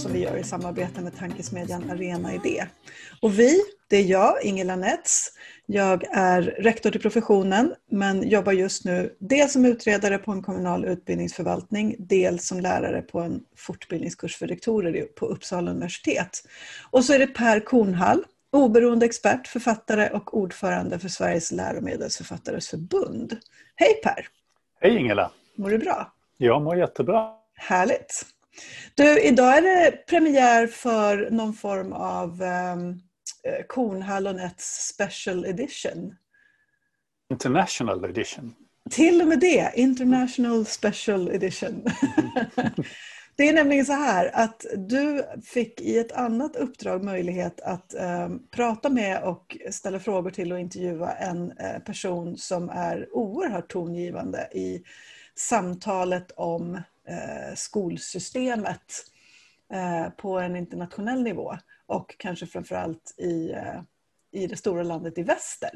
som vi gör i samarbete med tankesmedjan Arena Idé. Och vi, det är jag, Ingela Nets. Jag är rektor till professionen men jobbar just nu dels som utredare på en kommunal utbildningsförvaltning, dels som lärare på en fortbildningskurs för rektorer på Uppsala universitet. Och så är det Per Kornhall, oberoende expert, författare och ordförande för Sveriges läromedelsförfattares förbund. Hej Per! Hej Ingela! Mår du bra? Jag mår jättebra. Härligt. Du, idag är det premiär för någon form av um, Kornhall och Nets Special Edition. International Edition. Till och med det, International Special Edition. det är nämligen så här att du fick i ett annat uppdrag möjlighet att um, prata med och ställa frågor till och intervjua en uh, person som är oerhört tongivande i samtalet om eh, skolsystemet eh, på en internationell nivå och kanske framförallt i, eh, i det stora landet i väster.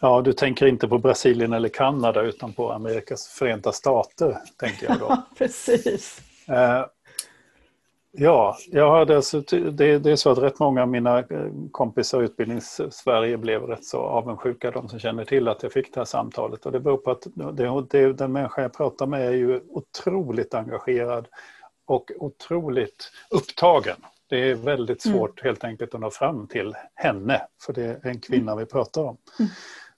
Ja, du tänker inte på Brasilien eller Kanada utan på Amerikas förenta stater, tänker jag då. Precis. Ja, jag hade alltså, det, det, är så att rätt många av mina eh, kompisar i Utbildnings-Sverige blev rätt så avundsjuka, de som känner till att jag fick det här samtalet. Och det beror på att det, det, den människa jag pratar med är ju otroligt engagerad och otroligt upptagen. Det är väldigt mm. svårt mm. helt enkelt att nå fram till henne, för det är en kvinna vi pratar om. Mm.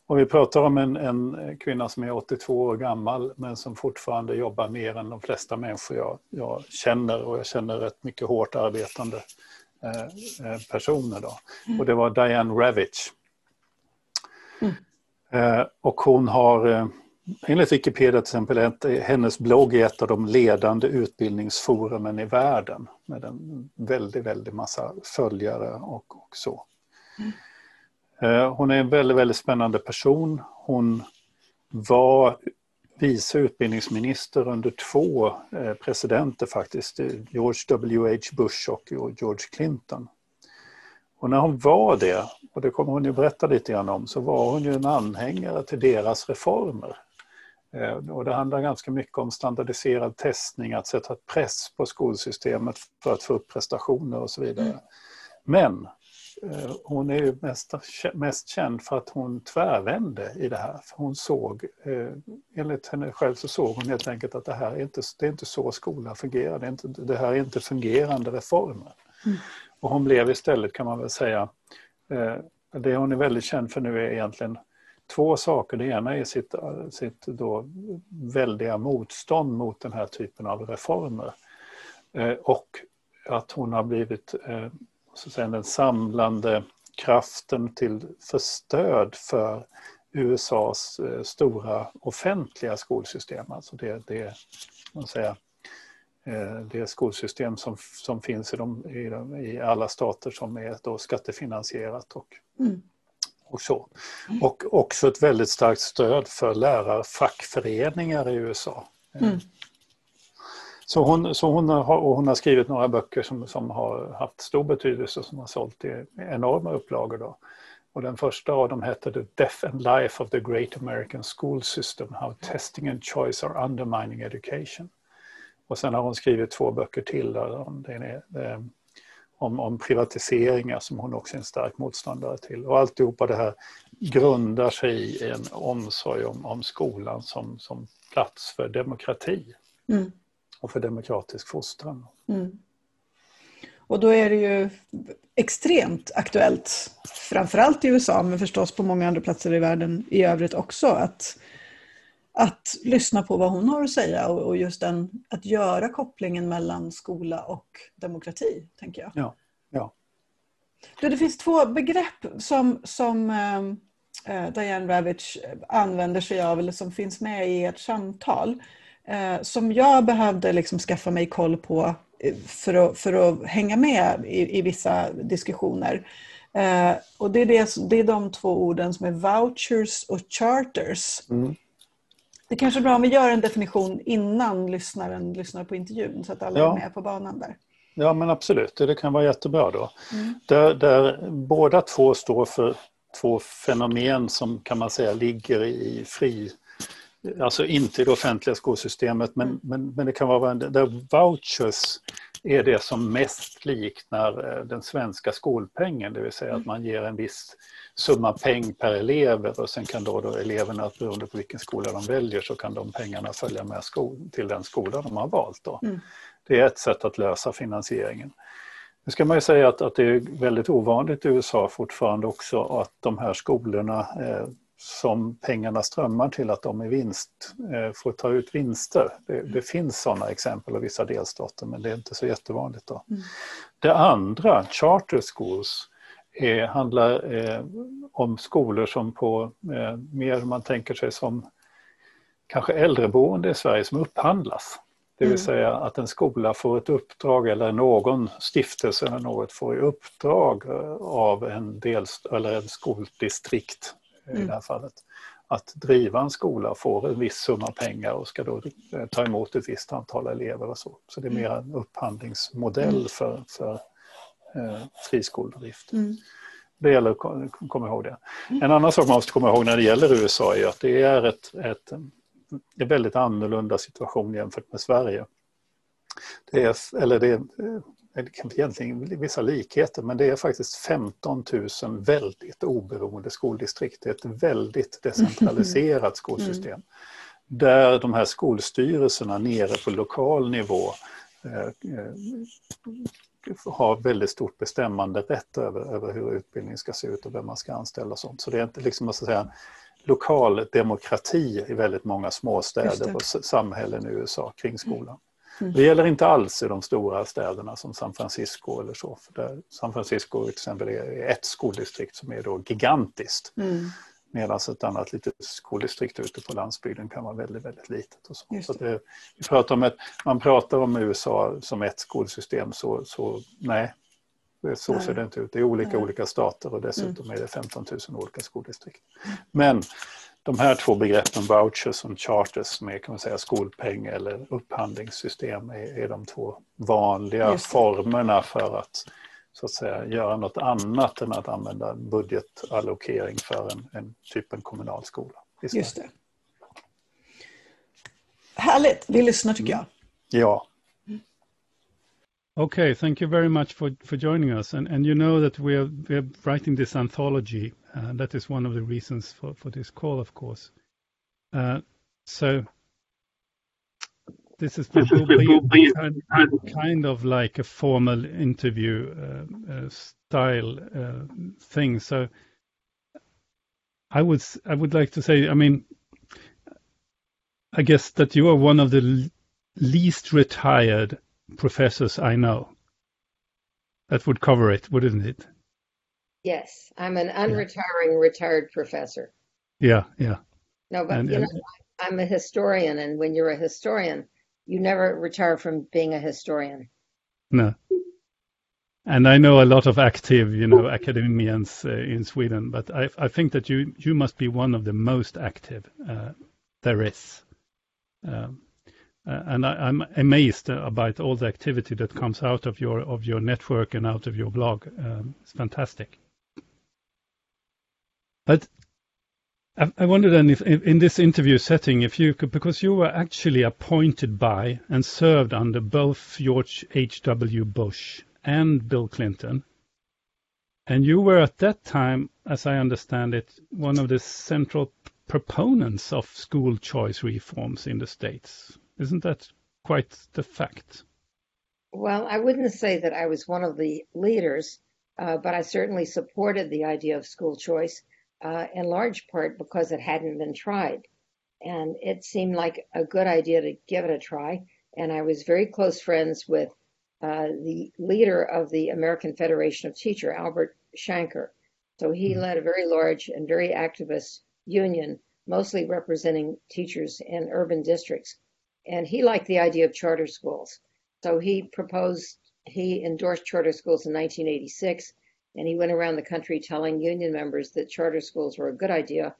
Och vi pratar om en, en, kvinna som är 82 år gammal men som fortfarande jobbar mer än de flesta människor jag, jag känner och jag känner rätt mycket hårt arbetande eh, eh personer. Då. Mm. Och det var Diane Ravitch. Mm. Eh, och hon har eh, enligt Wikipedia till exempel hennes blogg är ett av de ledande utbildningsforumen i världen med en väldigt, väldigt massa följare och, och så. Mm. Eh, hon är en väldigt, väldigt spännande person. Hon var vice utbildningsminister under två eh, presidenter faktiskt, George W.H. Bush och George Clinton. Och när hon var det, och det kommer hon ju berätta lite grann om, så var hon ju en anhängare till deras reformer. Eh, och det handlar ganska mycket om standardiserad testning, att sätta press på skolsystemet för att få upp prestationer och så vidare. Mm. Men Eh, hon är ju mest, mest känd för att hon tvärvände i det här. Hon såg, eh, enligt henne själv så såg hon helt enkelt att det här är inte, det är inte så skolan fungerar. Det, är inte, det här är inte fungerande reformer. Mm. Och hon blev istället kan man väl säga, eh, det hon är väldigt känd för nu är egentligen två saker. Det ena är sitt, sitt då väldiga motstånd mot den här typen av reformer. Och att hon har blivit så säga, den samlande kraften till för stöd för USAs eh, stora offentliga skolsystem. Alltså det, det, man säger, eh, det skolsystem som, som finns i, de, i, de, i alla stater som är då skattefinansierat och, mm. och så. Och också ett väldigt starkt stöd för lärarfackföreningar i USA. Mm. Så hon, så hon, har, hon har skrivit några böcker som, som har haft stor betydelse som har sålt i enorma upplagor. Då. Och den första av dem hette The Death and Life of the Great American School System, How Testing and Choice are Undermining Education. Och sen har hon skrivit två böcker till där, om, är, om, om privatiseringar som hon också är en stark motståndare till. Och alltihopa det här grundar sig i en omsorg om, om skolan som, som plats för demokrati. Mm och för demokratisk fostran. Mm. Och då är det ju extremt aktuellt, framförallt i USA men förstås på många andra platser i världen i övrigt också, att, att lyssna på vad hon har att säga och, och just den, att göra kopplingen mellan skola och demokrati, tänker jag. Ja, ja. Du, det finns två begrepp som, som äh, Diane Ravitch använder sig av, eller som finns med i ert samtal eh, som jag behövde liksom skaffa mig koll på eh, för att, för att hänga med i, i vissa diskussioner. Eh, och det är, det, det är de två orden som är vouchers och charters. Mm. Det kanske är bra om vi gör en definition innan lyssnaren lyssnar på intervjun så att alla ja. är med på banan där. Ja men absolut, det kan vara jättebra då. Mm. Där, där båda två står för två fenomen som kan man säga ligger i fri alltså inte i det offentliga skolsystemet, men, mm. men, men det kan vara där vouchers är det som mest liknar eh, den svenska skolpengen, det vill säga att mm. man ger en viss summa peng per elev och sen kan då, då eleverna, beroende på vilken skola de väljer, så kan de pengarna följa med till den skola de har valt. Då. Mm. Det är ett sätt att lösa finansieringen. Nu ska man ju säga att, att det är väldigt ovanligt i USA fortfarande också att de här skolorna eh, som pengarna strömmar till att de i vinst eh, får ta ut vinster. Det, det finns sådana exempel av vissa delstater men det är inte så jättevanligt. Då. Mm. Det andra, charter schools, är, handlar eh, om skolor som på eh, mer man tänker sig som kanske äldreboende i Sverige som upphandlas. Det vill mm. säga att en skola får ett uppdrag eller någon stiftelse eller något får i uppdrag eh, av en, dels, eller en skoldistrikt mm. i det här fallet att driva en skola får en viss summa pengar och ska då eh, ta emot ett visst antal elever och så. Så det är mer en upphandlingsmodell mm. för, för eh, friskoledrift. Mm. Det gäller att komma ihåg det. Mm. En annan sak man måste komma ihåg när det gäller USA är att det är ett, ett, en väldigt annorlunda situation jämfört med Sverige. Det är, eller det det kan egentligen vissa likheter, men det är faktiskt 15 000 väldigt oberoende skoldistrikt. Det är ett väldigt decentraliserat skolsystem. Mm. Där de här skolstyrelserna nere på lokal nivå eh, eh, har väldigt stort bestämmande rätt över, över hur utbildningen ska se ut och vem man ska anställa och sånt. Så det är inte liksom, att säga, lokal demokrati i väldigt många småstäder och samhällen i USA kring skolan. Mm. Det gäller inte alls i de stora städerna som San Francisco eller så. För där San Francisco till exempel är ett skoldistrikt som är då gigantiskt. Mm. Medan ett annat litet skoldistrikt ute på landsbygden kan vara väldigt, väldigt litet. Och så. så det, vi pratar om ett, man pratar om USA som ett skolsystem, så, så nej, så nej. ser det inte ut. Det är olika nej. olika stater och dessutom mm. är det 15 000 olika skoldistrikt. Men de här två begreppen, vouchers och charters, med kan man säga, skolpeng eller upphandlingssystem, är, är de två vanliga formerna för att så att säga göra något annat än att använda budgetallokering för en, en typ en kommunal skola. Just det. Härligt, vi lyssnar tycker jag. Ja. Okay, thank you very much for, for joining us. And, and you know that we are, we are writing this anthology. Uh, that is one of the reasons for, for this call, of course. Uh, so this is be kind, of like a formal interview uh, uh, style uh, thing. So I would I would like to say, I mean, I guess that you are one of the least retired professors I know. That would cover it, wouldn't it? Yes, I'm an unretiring retired professor. Yeah, yeah. No, but and, you know, I'm a historian, and when you're a historian, you never retire from being a historian. No. And I know a lot of active, you know, academians uh, in Sweden, but I, I, think that you you must be one of the most active uh, there is. Um, uh, and I, am amazed about all the activity that comes out of your of your network and out of your blog. Um, it's fantastic. But I, wonder then if, in this interview setting, if you could, because you were actually appointed by and served under both George H.W. Bush and Bill Clinton. And you were at that time, as I understand it, one of the central proponents of school choice reforms in the States. Isn't that quite the fact? Well, I wouldn't say that I was one of the leaders, uh, but I certainly supported the idea of school choice in large part because it hadn't been tried. And it seemed like a good idea to give it a try. And I was very close friends with uh, the leader of the American Federation of Teacher, Albert Shanker. So he mm-hmm. led a very large and very activist union, mostly representing teachers in urban districts. And he liked the idea of charter schools. So he proposed, he endorsed charter schools in 1986 and he went around the country telling union members that charter schools were a good idea.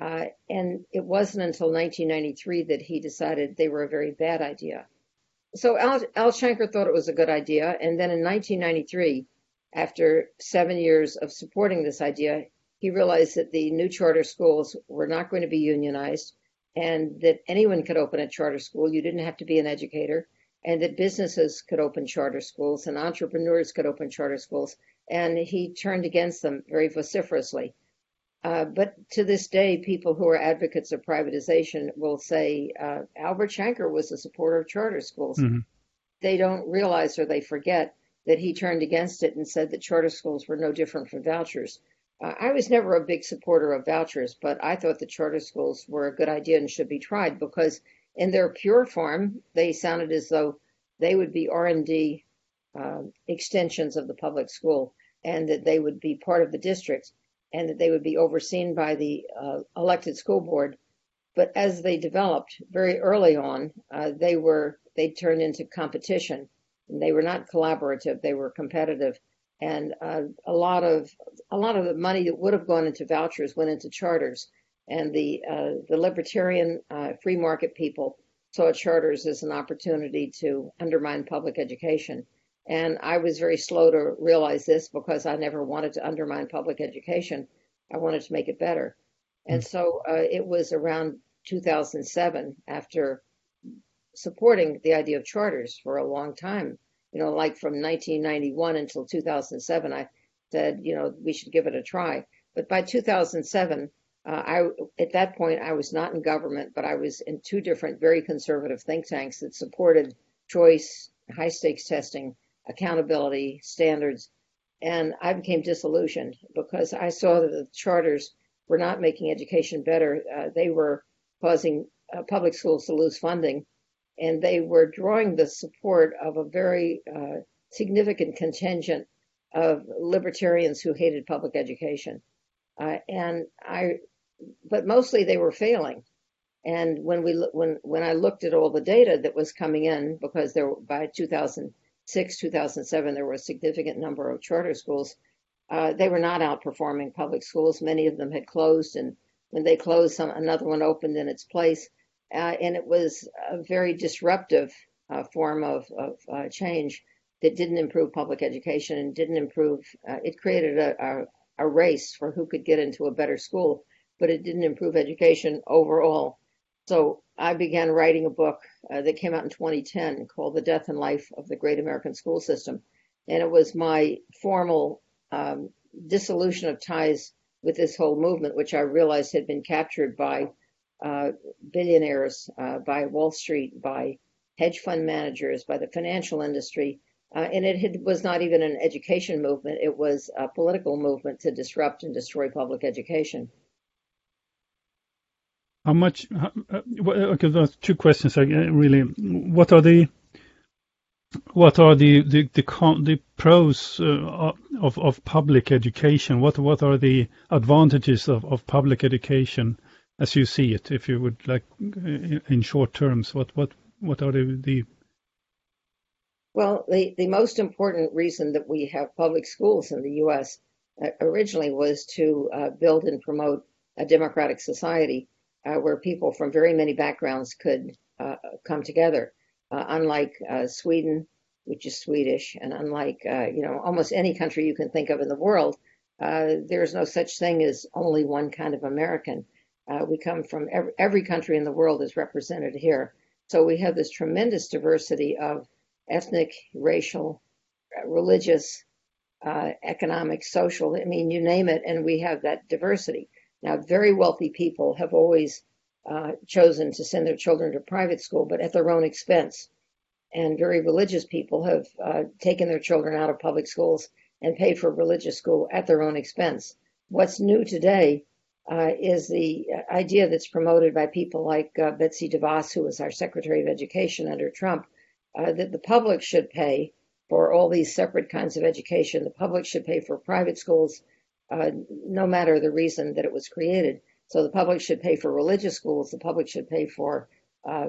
Uh, and it wasn't until 1993 that he decided they were a very bad idea. So Al, Al Shanker thought it was a good idea. And then in 1993, after seven years of supporting this idea, he realized that the new charter schools were not going to be unionized. and that anyone could open a charter school. You didn't have to be an educator, and that businesses could open charter schools and entrepreneurs could open charter schools. And he turned against them very vociferously. Uh, but to this day, people who are advocates of privatization will say uh, Albert Shanker was a supporter of charter schools. Mm-hmm. They don't realize or they forget that he turned against it and said that charter schools were no different from vouchers. Uh, I was never a big supporter of vouchers, but I thought the charter schools were a good idea and should be tried because, in their pure form, they sounded as though they would be R and D uh, extensions of the public school, and that they would be part of the district and that they would be overseen by the uh, elected school board. But as they developed very early on, uh, they were they turned into competition. And they were not collaborative; they were competitive, and uh, a lot of a lot of the money that would have gone into vouchers went into charters. And the uh, the libertarian uh, free market people saw charters as an opportunity to undermine public education. And I was very slow to realize this because I never wanted to undermine public education. I wanted to make it better. And so uh, it was around 2007, after supporting the idea of charters for a long time, you know, like from 1991 until 2007, I said, you know, we should give it a try. But by 2007, uh, I at that point I was not in government, but I was in two different very conservative think tanks that supported choice, high stakes testing, accountability, standards. And I became disillusioned because I saw that the charters were not making education better. Uh, they were causing uh, public schools to lose funding, and they were drawing the support of a very uh, significant contingent of libertarians who hated public education. Uh, and I, but mostly they were failing. And when we when when I looked at all the data that was coming in, because there by 2000 2006, 2007, there were a significant number of charter schools. Uh, they were not outperforming public schools. Many of them had closed, and when they closed, some, another one opened in its place. Uh, and it was a very disruptive uh, form of, of uh, change that didn't improve public education and didn't improve, uh, it created a, a, a race for who could get into a better school, but it didn't improve education overall. So I began writing a book uh, that came out in 2010 called The Death and Life of the Great American School System. And it was my formal um, dissolution of ties with this whole movement, which I realized had been captured by uh, billionaires, uh, by Wall Street, by hedge fund managers, by the financial industry. Uh, and it had, was not even an education movement, it was a political movement to disrupt and destroy public education. How much? How, uh, okay, those two questions. Uh, really, what are the what are the the the, the pros uh, of of public education? What what are the advantages of, of public education as you see it? If you would like, uh, in short terms, what what what are the, the well, the, the most important reason that we have public schools in the U.S. Originally was to uh, build and promote a democratic society uh, where people from very many backgrounds could uh, come together. Uh, unlike uh, Sweden, which is Swedish, and unlike uh, you know almost any country you can think of in the world, there is no such thing as only one kind of American. we come from every, every country in the world is represented here, so we have this tremendous diversity of ethnic, racial, religious, uh, economic, social, I mean, you name it, and we have that diversity. Now, very wealthy people have always uh, chosen to send their children to private school, but at their own expense. And very religious people have uh, taken their children out of public schools and paid for religious school at their own expense. What's new today uh, is the idea that's promoted by people like uh, Betsy DeVos, who was our Secretary of Education under Trump, uh, that the public should pay for all these separate kinds of education. The public should pay for private schools uh, no matter the reason that it was created. So the public should pay for religious schools. The public should pay for uh,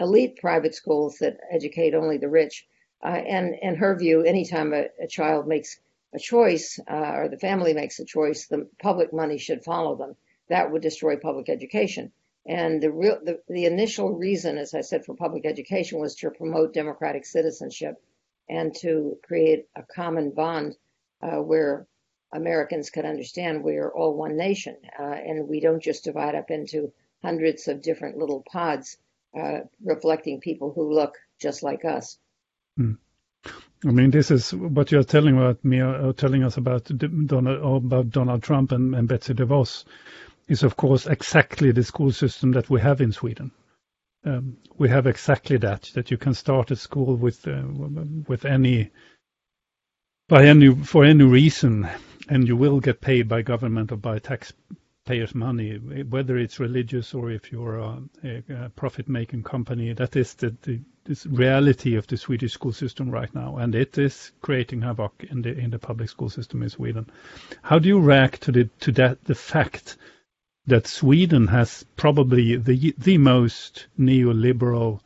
elite private schools that educate only the rich. Uh, and in her view, anytime a, a child makes a choice uh, or the family makes a choice, the public money should follow them. That would destroy public education. And the real, the, the initial reason, as I said, for public education was to promote democratic citizenship and to create a common bond uh, where Americans could understand we are all one nation, uh, and we don't just divide up into hundreds of different little pods uh, reflecting people who look just like us. Mm. I mean, this is what you're telling about me, or telling us about Donald, about Donald Trump and, and Betsy DeVos, is of course exactly the school system that we have in Sweden. Um, we have exactly that that you can start a school with uh, with any by any for any reason, and you will get paid by government or by taxpayers' money, whether it's religious or if you're a, a profit-making company. That is the, the reality of the Swedish school system right now, and it is creating havoc in the in the public school system in Sweden. How do you react to the to that the fact that Sweden has probably the the most neoliberal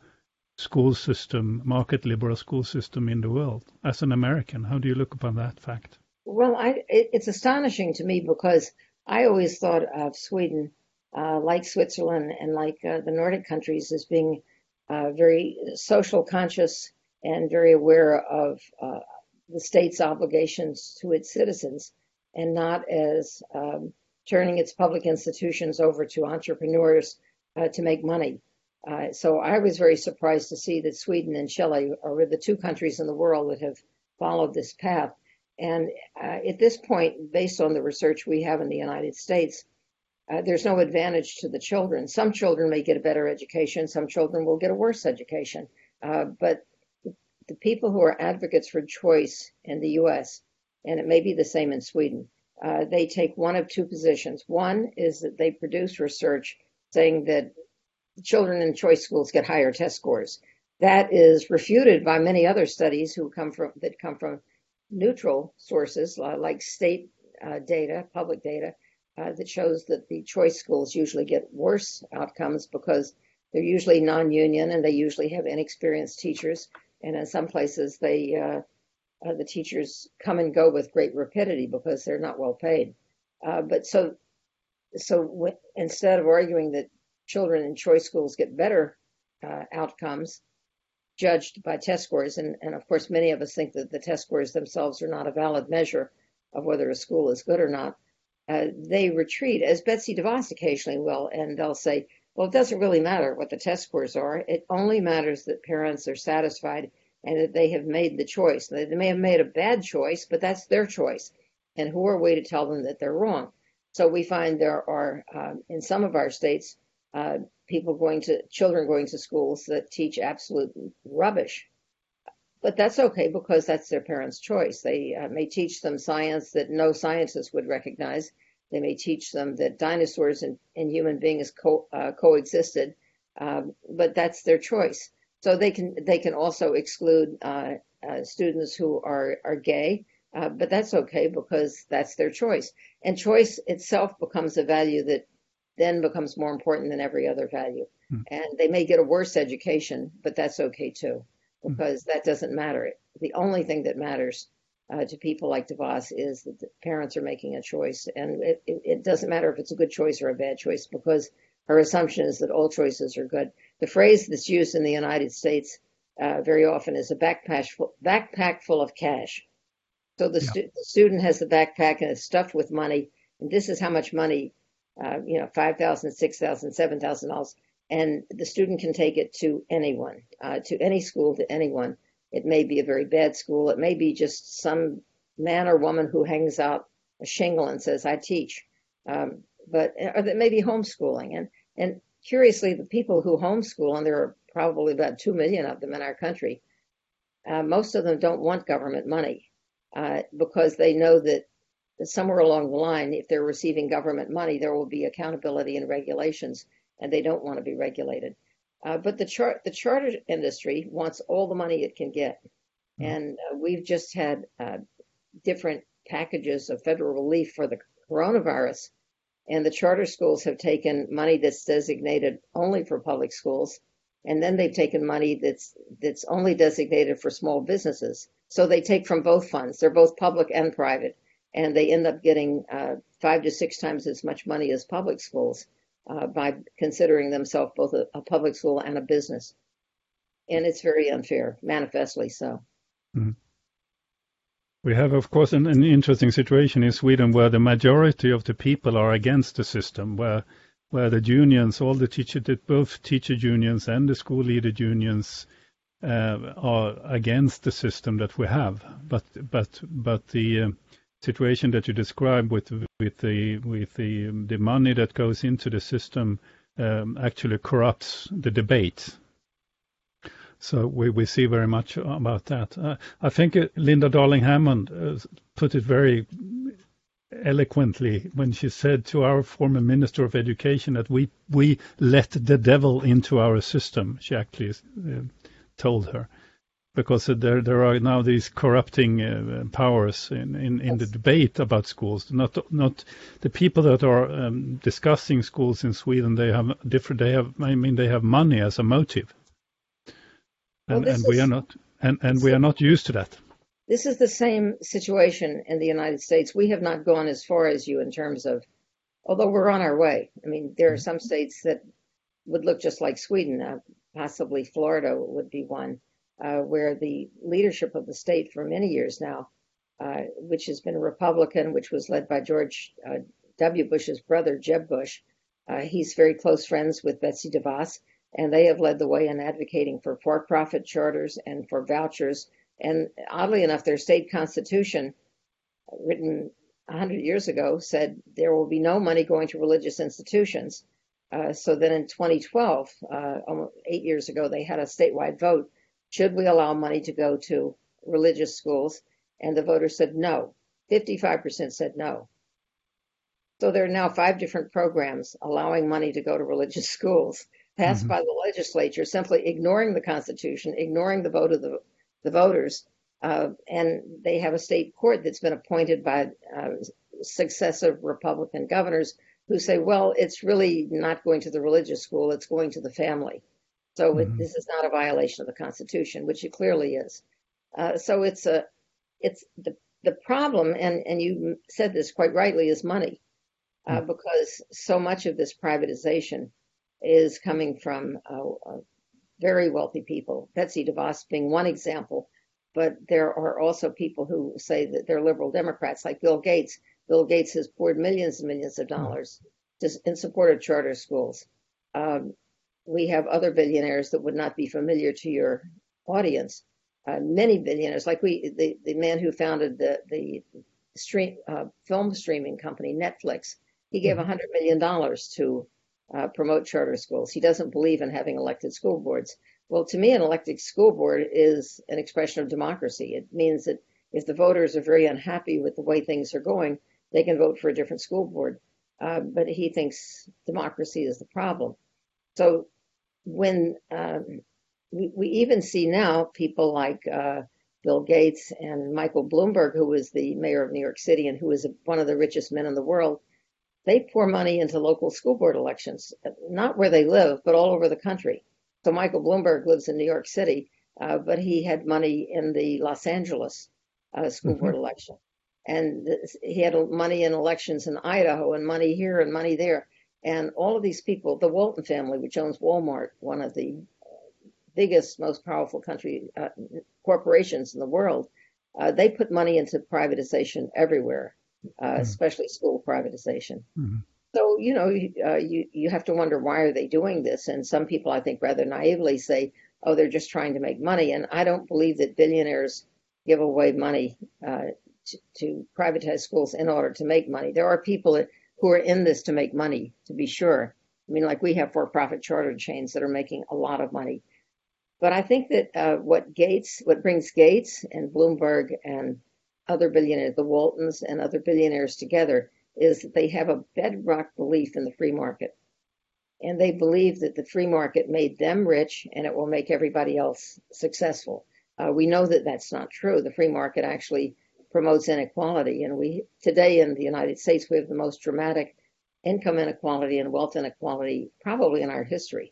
school system, market liberal school system in the world. As an American, how do you look upon that fact? Well, I, it's astonishing to me because I always thought of Sweden, uh, like Switzerland and like uh, the Nordic countries, as being uh, very social conscious and very aware of uh, the state's obligations to its citizens, and not as um, turning its public institutions over to entrepreneurs uh, to make money. Uh, so I was very surprised to see that Sweden and Chile are the two countries in the world that have followed this path. And uh, at this point, based on the research we have in the United States, uh, there's no advantage to the children. Some children may get a better education, some children will get a worse education. Uh, but the people who are advocates for choice in the US, and it may be the same in Sweden, uh, they take one of two positions. One is that they produce research saying that children in choice schools get higher test scores. That is refuted by many other studies who come from that come from neutral sources uh, like state uh, data, public data, uh, that shows that the choice schools usually get worse outcomes because they're usually non-union and they usually have inexperienced teachers. And in some places, they uh, uh, the teachers come and go with great rapidity because they're not well paid. Uh, but so so instead of arguing that children in choice schools get better outcomes, judged by test scores. And, and of course, many of us think that the test scores themselves are not a valid measure of whether a school is good or not. Uh, they retreat, as Betsy DeVos occasionally will, and they'll say, well, it doesn't really matter what the test scores are. It only matters that parents are satisfied and that they have made the choice. They may have made a bad choice, but that's their choice. And who are we to tell them that they're wrong? So we find there are, um, in some of our states, uh, people going to children going to schools that teach absolute rubbish. But that's okay because that's their parents' choice. They uh, may teach them science that no scientist would recognize. They may teach them that dinosaurs and, and human beings co- uh, coexisted, um, but that's their choice. So they can they can also exclude uh, uh students who are are gay, uh, but that's okay because that's their choice. And choice itself becomes a value that then becomes more important than every other value. Mm. And they may get a worse education, but that's okay too, hmm. because mm. that doesn't matter. The only thing that matters uh, to people like DeVos is that the parents are making a choice. And it, it, it, doesn't matter if it's a good choice or a bad choice, because her assumption is that all choices are good. The phrase that's used in the United States uh, very often is a backpack full, backpack full of cash. So the, yeah. stu- the student has the backpack and it's stuffed with money, and this is how much money uh, you know, five thousand, six thousand, seven thousand dollars, and the student can take it to anyone, uh, to any school, to anyone. It may be a very bad school. It may be just some man or woman who hangs out a shingle and says, "I teach," um, but or that may be homeschooling. And and curiously, the people who homeschool, and there are probably about two million of them in our country, uh, most of them don't want government money uh, because they know that somewhere along the line, if they're receiving government money, there will be accountability and regulations, and they don't want to be regulated. Uh, but the chart, the charter industry wants all the money it can get, mm-hmm. and uh, we've just had uh, different packages of federal relief for the coronavirus, and the charter schools have taken money that's designated only for public schools, and then they've taken money that's that's only designated for small businesses. So they take from both funds; they're both public and private and they end up getting uh, five to six times as much money as public schools uh, by considering themselves both a, a, public school and a business. And it's very unfair, manifestly so. Mm-hmm. We have, of course, an, an, interesting situation in Sweden where the majority of the people are against the system, where where the unions, all the teacher, both teacher unions and the school leader unions, uh, are against the system that we have. But but but the uh, situation that you describe with with the with the the money that goes into the system um, actually corrupts the debate. So we, we see very much about that. Uh, I think Linda Darling Hammond uh, put it very eloquently when she said to our former Minister of Education that we we let the devil into our system. She actually uh, told her because there there are now these corrupting uh, powers in, in, in the debate about schools. Not not the people that are um, discussing schools in Sweden. They have different. They have. I mean, they have money as a motive, and, well, and we are not. And and we are not used to that. This is the same situation in the United States. We have not gone as far as you in terms of, although we're on our way. I mean, there are some states that would look just like Sweden. Uh, possibly Florida would be one, uh, where the leadership of the state for many years now, uh, which has been a Republican, which was led by George uh, W. Bush's brother, Jeb Bush, uh, he's very close friends with Betsy DeVos, and they have led the way in advocating for for-profit charters and for vouchers and oddly enough, their state constitution, written 100 years ago, said there will be no money going to religious institutions. Uh, so then in 2012, uh, eight years ago, they had a statewide vote. Should we allow money to go to religious schools? And the voters said no. 55% said no. So there are now five different programs allowing money to go to religious schools passed mm-hmm. by the legislature, simply ignoring the Constitution, ignoring the vote of the the voters. Uh, and they have a state court that's been appointed by uh, successive Republican governors who say, well, it's really not going to the religious school, it's going to the family. So mm-hmm. it, this is not a violation of the Constitution, which it clearly is. Uh, so it's a, it's the the problem, and and you said this quite rightly, is money, uh, mm-hmm. because so much of this privatization is coming from uh, uh, very wealthy people, Betsy DeVos being one example, but there are also people who say that they're liberal Democrats, like Bill Gates. Bill Gates has poured millions and millions of dollars in support of charter schools. Um, we have other billionaires that would not be familiar to your audience. Uh, many billionaires, like we, the, the man who founded the the stream uh, film streaming company Netflix, he gave a hundred million dollars to uh, promote charter schools. He doesn't believe in having elected school boards. Well, to me, an elected school board is an expression of democracy. It means that if the voters are very unhappy with the way things are going, they can vote for a different school board. Uh, but he thinks democracy is the problem. So when um, we, we, even see now people like uh, Bill Gates and Michael Bloomberg, who was the mayor of New York City and who is one of the richest men in the world, they pour money into local school board elections, not where they live, but all over the country. So Michael Bloomberg lives in New York City, uh, but he had money in the Los Angeles uh, school mm-hmm. board election. And he had money in elections in Idaho and money here and money there. And all of these people, the Walton family, which owns Walmart, one of the biggest, most powerful country uh, corporations in the world, uh, they put money into privatization everywhere uh, mm-hmm. especially school privatization. Mm-hmm. So you know, uh, you you have to wonder why are they doing this? And some people, I think, rather naively say, "Oh, they're just trying to make money." And I don't believe that billionaires give away money uh, to, to privatize schools in order to make money. There are people who are in this to make money, to be sure. I mean, like we have for-profit charter chains that are making a lot of money. But I think that uh, what Gates, what brings Gates and Bloomberg and other billionaires, the Waltons and other billionaires together, is that they have a bedrock belief in the free market. And they believe that the free market made them rich and it will make everybody else successful. Uh, we know that that's not true. The free market actually promotes inequality. And we today in the United States, we have the most dramatic income inequality and wealth inequality probably in our history.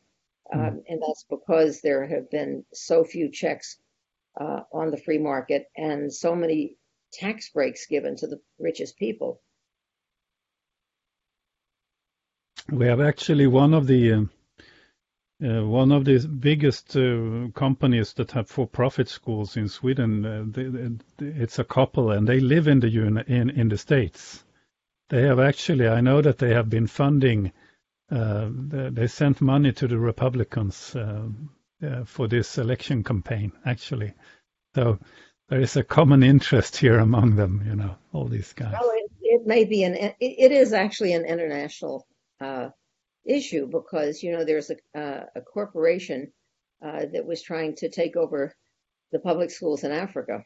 Hmm. Um, and that's because there have been so few checks uh, on the free market and so many tax breaks given to the richest people. We have actually one of the uh, uh, one of the biggest uh, companies that have for-profit schools in Sweden. Uh, they, they, it's a couple, and they live in the in in the states. They have actually, I know that they have been funding uh, they, they sent money to the Republicans uh, uh, for this election campaign, actually. So there is a common interest here among them, you know, all these guys. Well, it, it may be an, it, is actually an international issue because, you know, there's a, uh, a corporation uh, that was trying to take over the public schools in Africa.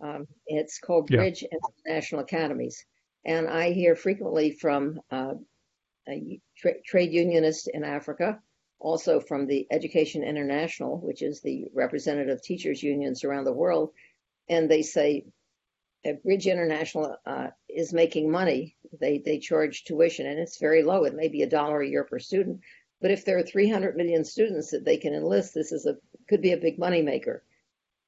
Um, it's called Yeah. Bridge International Academies. And I hear frequently from uh, a tra- trade unionist in Africa, also from the Education International, which is the representative teachers unions around the world. And they say Bridge International uh, is making money. They, they charge tuition and it's very low. It may be a dollar a year per student. But if there are 300 million students that they can enlist, this is a could be a big money maker.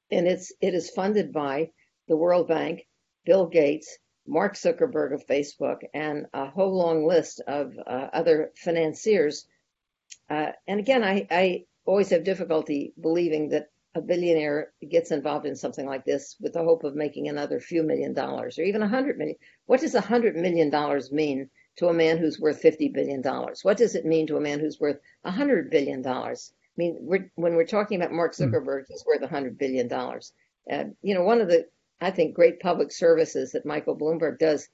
And it's it is funded by the World Bank, Bill Gates, Mark Zuckerberg of Facebook, and a whole long list of uh, other financiers. Uh, and again, I, I always have difficulty believing that a billionaire gets involved in something like this with the hope of making another few million dollars or even a hundred million. What does a hundred million dollars mean to a man who's worth fifty billion dollars? What does it mean to a man who's worth a hundred billion dollars? I mean, we're, when we're talking about Mark Zuckerberg, he's worth a hundred billion dollars. Uh, you know, one of the I think great public services that Michael Bloomberg does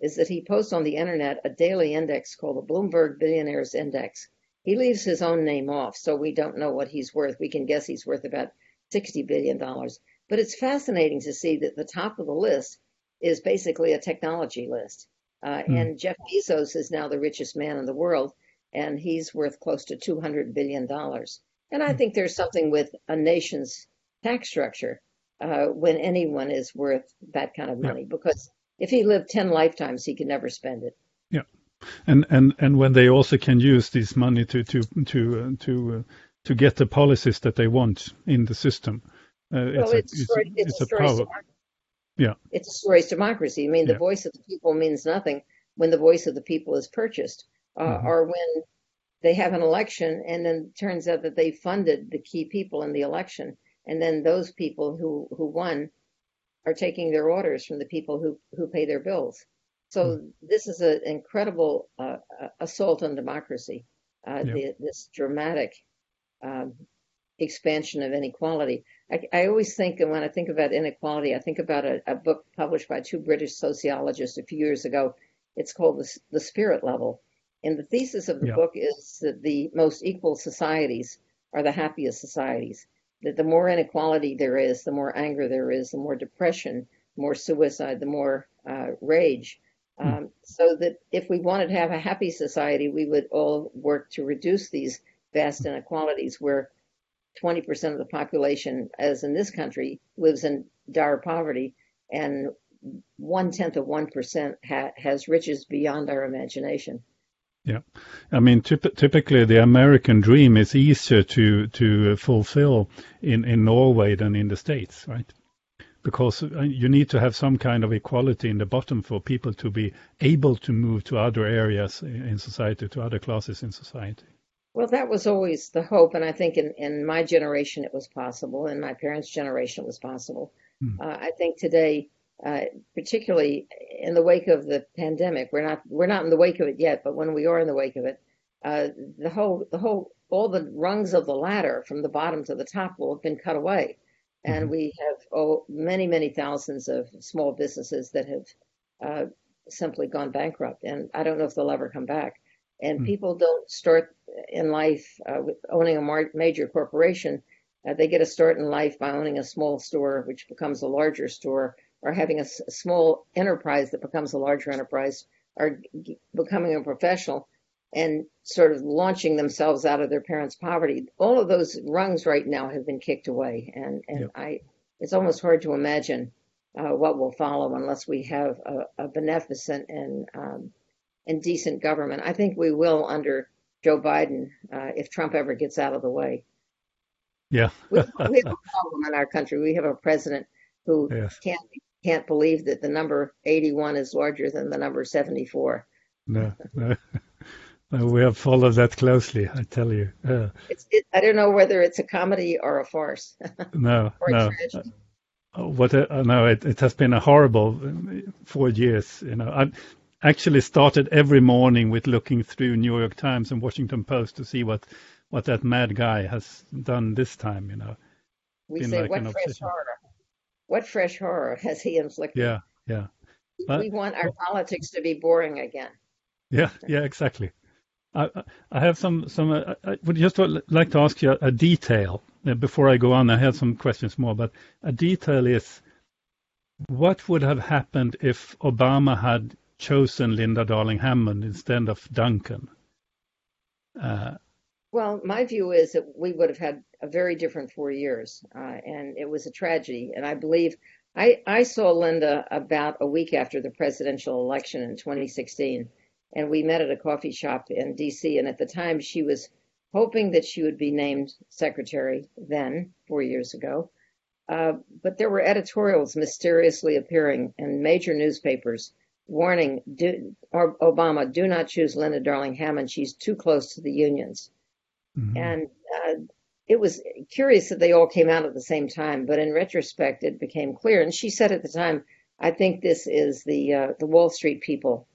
is that he posts on the internet a daily index called the Bloomberg Billionaires Index. He leaves his own name off, so we don't know what he's worth. We can guess he's worth about $60 billion. But it's fascinating to see that the top of the list is basically a technology list. Uh, Hmm. And Jeff Bezos is now the richest man in the world, and he's worth close to $200 billion. And I think there's something with a nation's tax structure uh, when anyone is worth that kind of Yeah. money, because if he lived 10 lifetimes, he could never spend it. Yeah. And and and when they also can use this money to to to uh, to uh, to get the policies that they want in the system. Uh, Well, a, it destroys, it it's a power. democracy. Yeah. It destroys democracy. I mean, the Yeah. voice of the people means nothing when the voice of the people is purchased, uh, Mhm. or when they have an election and then it turns out that they funded the key people in the election, and then those people who who won are taking their orders from the people who who pay their bills. So this is an incredible uh, uh, assault on democracy. Uh, Yeah. the, this dramatic um, expansion of inequality. I, I always think, and when I think about inequality, I think about a, a book published by two British sociologists a few years ago. It's called The, the Spirit Level. And the thesis of the Yeah. book is that the most equal societies are the happiest societies. That the more inequality there is, the more anger there is, the more depression, more suicide, the more uh, rage. Um, so that if we wanted to have a happy society, we would all work to reduce these vast inequalities where 20% of the population, as in this country, lives in dire poverty, and one tenth of 1% ha- has riches beyond our imagination. Yeah, I mean, typ- typically the American dream is easier to to fulfill in in Norway than in the States, right? Because uh, you need to have some kind of equality in the bottom for people to be able to move to other areas in in society, to other classes in society. Well, that was always the hope, and I think in, in my generation it was possible, in my parents' generation it was possible. Hmm. Uh, I think today, uh, particularly in the wake of the pandemic, we're not we're not in the wake of it yet, but when we are in the wake of it, uh, the whole the whole all the rungs of the ladder from the bottom to the top will have been cut away, and Mhm. we have oh, many many thousands of small businesses that have uh, simply gone bankrupt, and I don't know if they'll ever come back. And Hmm. people don't start in life uh, with owning a mar- major corporation. Uh, they get a start in life by owning a small store, which becomes a larger store, or having a, s- a small enterprise that becomes a larger enterprise, or g- becoming a professional and sort of launching themselves out of their parents' poverty. All of those rungs right now have been kicked away, and and Yep. I, it's almost hard to imagine uh, what will follow unless we have a, a beneficent and um, and decent government. I think we will under Joe Biden uh, if Trump ever gets out of the way. Yeah. We, we have a problem in our country. We have a president who Yes. can't can't believe that the number 81 is larger than the number 74. No, no. No, we have followed that closely, I tell you. Uh, It's it, I don't know whether it's a comedy or a farce no, or a no. tragedy. Uh, What uh, no, it, it has been a horrible four years. You know, I actually started every morning with looking through New York Times and Washington Post to see what what that mad guy has done this time. You know, we Been say like what fresh obsession. horror. What fresh horror has he inflicted? Yeah, yeah. But, we want our politics to be boring again. Yeah, yeah, exactly. I, I have some some. Uh, I would just like to ask you a, a detail uh, before I go on. I have some questions more, but a detail is what would have happened if Obama had chosen Linda Darling Hammond instead of Duncan? Uh, well, my view is that we would have had a very different four years, uh, and it was a tragedy. And I believe I, I saw Linda about a week after the presidential election in 2016, and we met at a coffee shop in D.C. And at the time, she was hoping that she would be named secretary then, four years ago. Uh, but there were editorials mysteriously appearing in major newspapers warning do, Obama, do not choose Linda Darling Hammond. She's too close to the unions. Mm-hmm. And uh, it was curious that they all came out at the same time. But in retrospect, it became clear. And she said at the time, I think this is the uh, the Wall Street people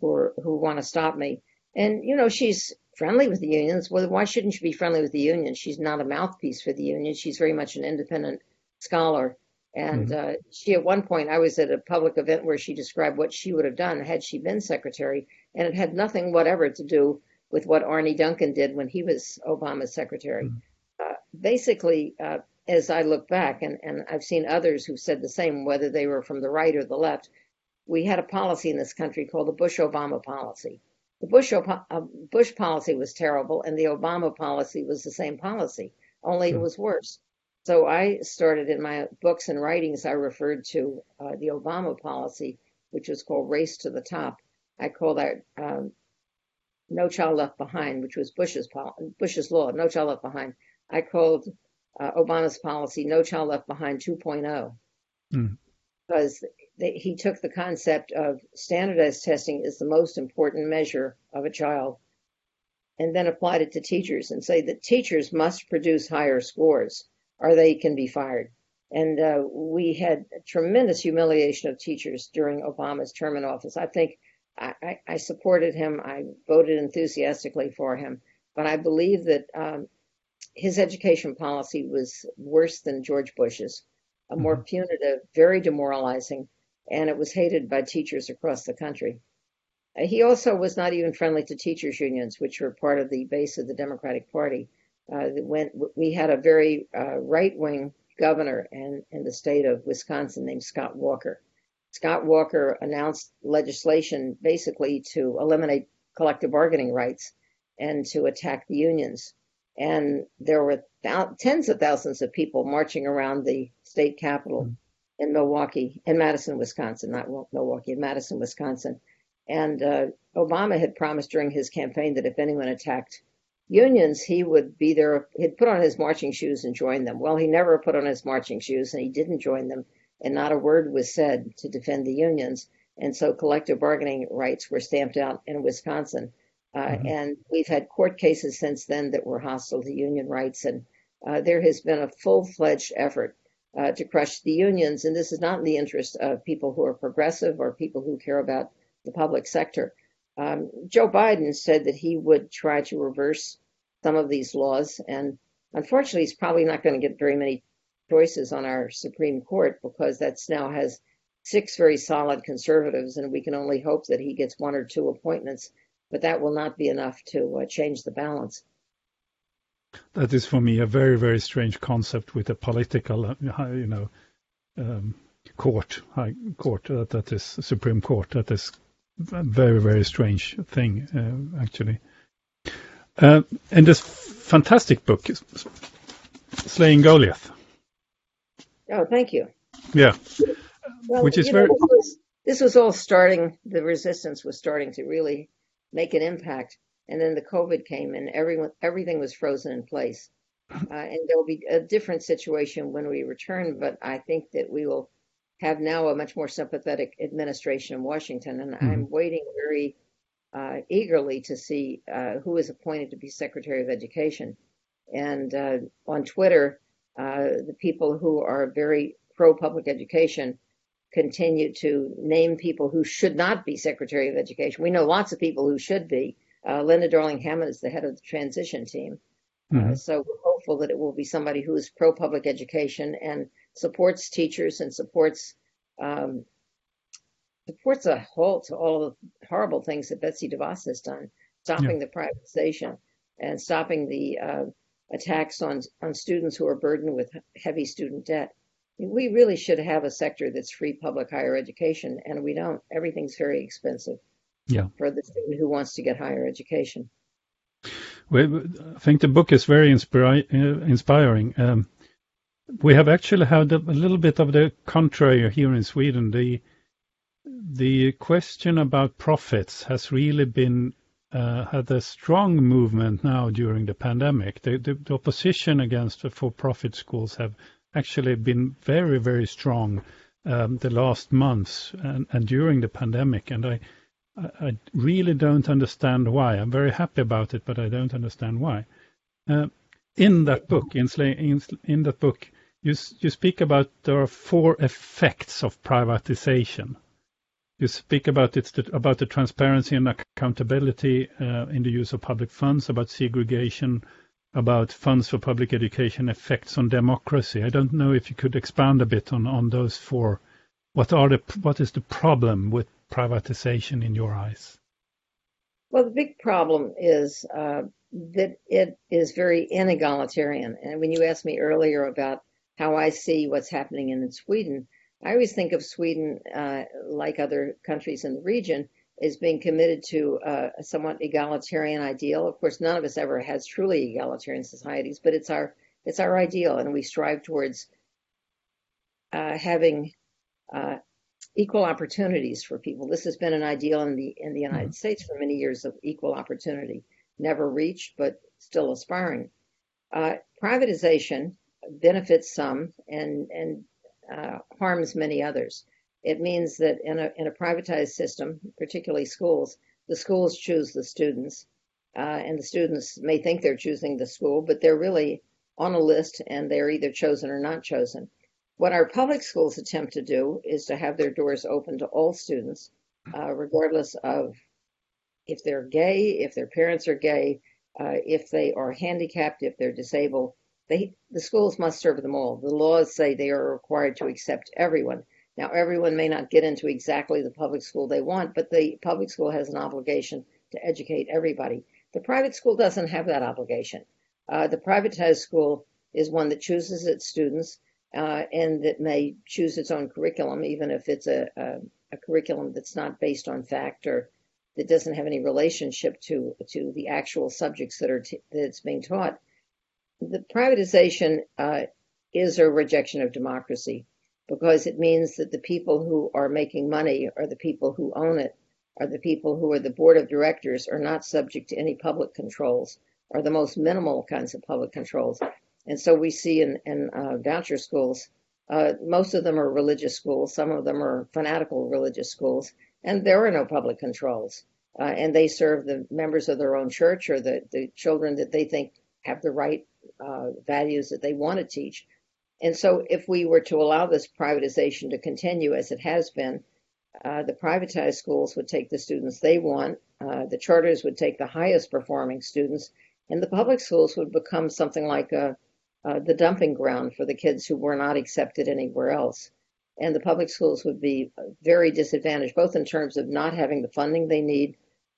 who are, who want to stop me. And you know, she's friendly with the unions. Well, why shouldn't she be friendly with the union? She's not a mouthpiece for the union. She's very much an independent scholar. And mm-hmm. uh, she, at one point, I was at a public event where she described what she would have done had she been secretary, and it had nothing whatever to do with what Arne Duncan did when he was Obama's secretary. Mm-hmm. Uh, basically, uh, as I look back, and, and I've seen others who've said the same, whether they were from the right or the left, we had a policy in this country called the Bush Obama policy. The Bush, uh, Bush policy was terrible, and the Obama policy was the same policy, only mm-hmm. it was worse. So I started in my books and writings, I referred to uh, the Obama policy, which was called Race to the Top. I call that um, No Child Left Behind, which was Bush's, Bush's law, No Child Left Behind. I called uh, Obama's policy No Child Left Behind 2.0 mm. because they, he took the concept of standardized testing is the most important measure of a child and then applied it to teachers and say that teachers must produce higher scores or they can be fired. And uh, we had tremendous humiliation of teachers during Obama's term in office. I think I, I supported him. I voted enthusiastically for him. But I believe that um, his education policy was worse than George Bush's, a more mm-hmm. punitive, very demoralizing, and it was hated by teachers across the country. He also was not even friendly to teachers' unions, which were part of the base of the Democratic Party uh, when we had a very uh, right-wing governor in, in the state of Wisconsin named Scott Walker. Scott Walker announced legislation basically to eliminate collective bargaining rights and to attack the unions. And there were th- tens of thousands of people marching around the state capitol mm-hmm. in Milwaukee, in Madison, Wisconsin, not Milwaukee, in Madison, Wisconsin. And uh, Obama had promised during his campaign that if anyone attacked unions, he would be there, he'd put on his marching shoes and join them. Well, he never put on his marching shoes and he didn't join them, and not a word was said to defend the unions. And so collective bargaining rights were stamped out in Wisconsin. Uh, mm-hmm. And we've had court cases since then that were hostile to union rights. And uh, there has been a full fledged effort uh, to crush the unions. And this is not in the interest of people who are progressive or people who care about the public sector. Um, Joe Biden said that he would try to reverse some of these laws, and unfortunately, he's probably not going to get very many choices on our Supreme Court because that's now has six very solid conservatives, and we can only hope that he gets one or two appointments, but that will not be enough to uh, change the balance. That is for me a very very strange concept with a political, uh, you know, um, court, high court uh, that is Supreme Court that is very, very strange thing, uh, actually. Uh, and this fantastic book, Slaying Goliath. Oh, thank you. Yeah. Well, Which is very. Know, this, was, this was all starting, the resistance was starting to really make an impact. And then the COVID came and everyone, everything was frozen in place. Uh, and there'll be a different situation when we return, but I think that we will have now a much more sympathetic administration in Washington, and mm-hmm. I'm waiting very uh, eagerly to see uh, who is appointed to be Secretary of Education. And uh, on Twitter, uh, the people who are very pro public education continue to name people who should not be Secretary of Education. We know lots of people who should be. Uh, Linda Darling Hammond is the head of the transition team. Mm-hmm. Uh, so we're hopeful that it will be somebody who is pro public education and supports teachers and supports um, supports a halt to all the horrible things that Betsy DeVos has done, stopping yeah. the privatization and stopping the uh, attacks on on students who are burdened with heavy student debt. We really should have a sector that's free public higher education, and we don't. Everything's very expensive. Yeah. For the student who wants to get higher education. Well, I think the book is very uh, inspiring. Um, we have actually had a little bit of the contrary here in Sweden. The the question about profits has really been uh, had a strong movement now during the pandemic. The, the, the opposition against the for-profit schools have actually been very, very strong um, the last months and, and, during the pandemic. And I, I, really don't understand why. I'm very happy about it, but I don't understand why. Uh, in that book, in, in, in that book, you, you speak about there are four effects of privatization. You speak about it, about the transparency and accountability uh, in the use of public funds, about segregation, about funds for public education, effects on democracy. I don't know if you could expand a bit on, on those four. What are the what is the problem with privatization in your eyes? Well, the big problem is uh, that it is very inegalitarian. And when you asked me earlier about how I see what's happening in Sweden, I always think of Sweden, uh, like other countries in the region, as being committed to uh, a somewhat egalitarian ideal. Of course, none of us ever has truly egalitarian societies, but it's our it's our ideal, and we strive towards uh, having uh, equal opportunities for people. This has been an ideal in the in the United mm-hmm. States for many years of equal opportunity, never reached, but still aspiring. Uh, privatization benefits some and and uh, harms many others. It means that in a, in a privatized system, particularly schools, the schools choose the students, uh, and the students may think they're choosing the school, but they're really on a list and they're either chosen or not chosen. What our public schools attempt to do is to have their doors open to all students, uh, regardless of if they're gay, if their parents are gay, uh, if they are handicapped, if they're disabled, they, the schools must serve them all. The laws say they are required to accept everyone. Now, everyone may not get into exactly the public school they want, but the public school has an obligation to educate everybody. The private school doesn't have that obligation. Uh, the privatized school is one that chooses its students uh, and that may choose its own curriculum, even if it's a, a, a curriculum that's not based on fact or that doesn't have any relationship to to the actual subjects that are t- that's being taught the privatization uh, is a rejection of democracy because it means that the people who are making money are the people who own it, are the people who are the board of directors, are not subject to any public controls, are the most minimal kinds of public controls. And so we see in, in uh, voucher schools, uh, most of them are religious schools, some of them are fanatical religious schools, and there are no public controls. Uh, and they serve the members of their own church or the, the children that they think have the right uh, values that they want to teach. And so, if we were to allow this privatization to continue as it has been, uh, the privatized schools would take the students they want, uh, the charters would take the highest performing students, and the public schools would become something like a, uh, the dumping ground for the kids who were not accepted anywhere else. And the public schools would be very disadvantaged, both in terms of not having the funding they need,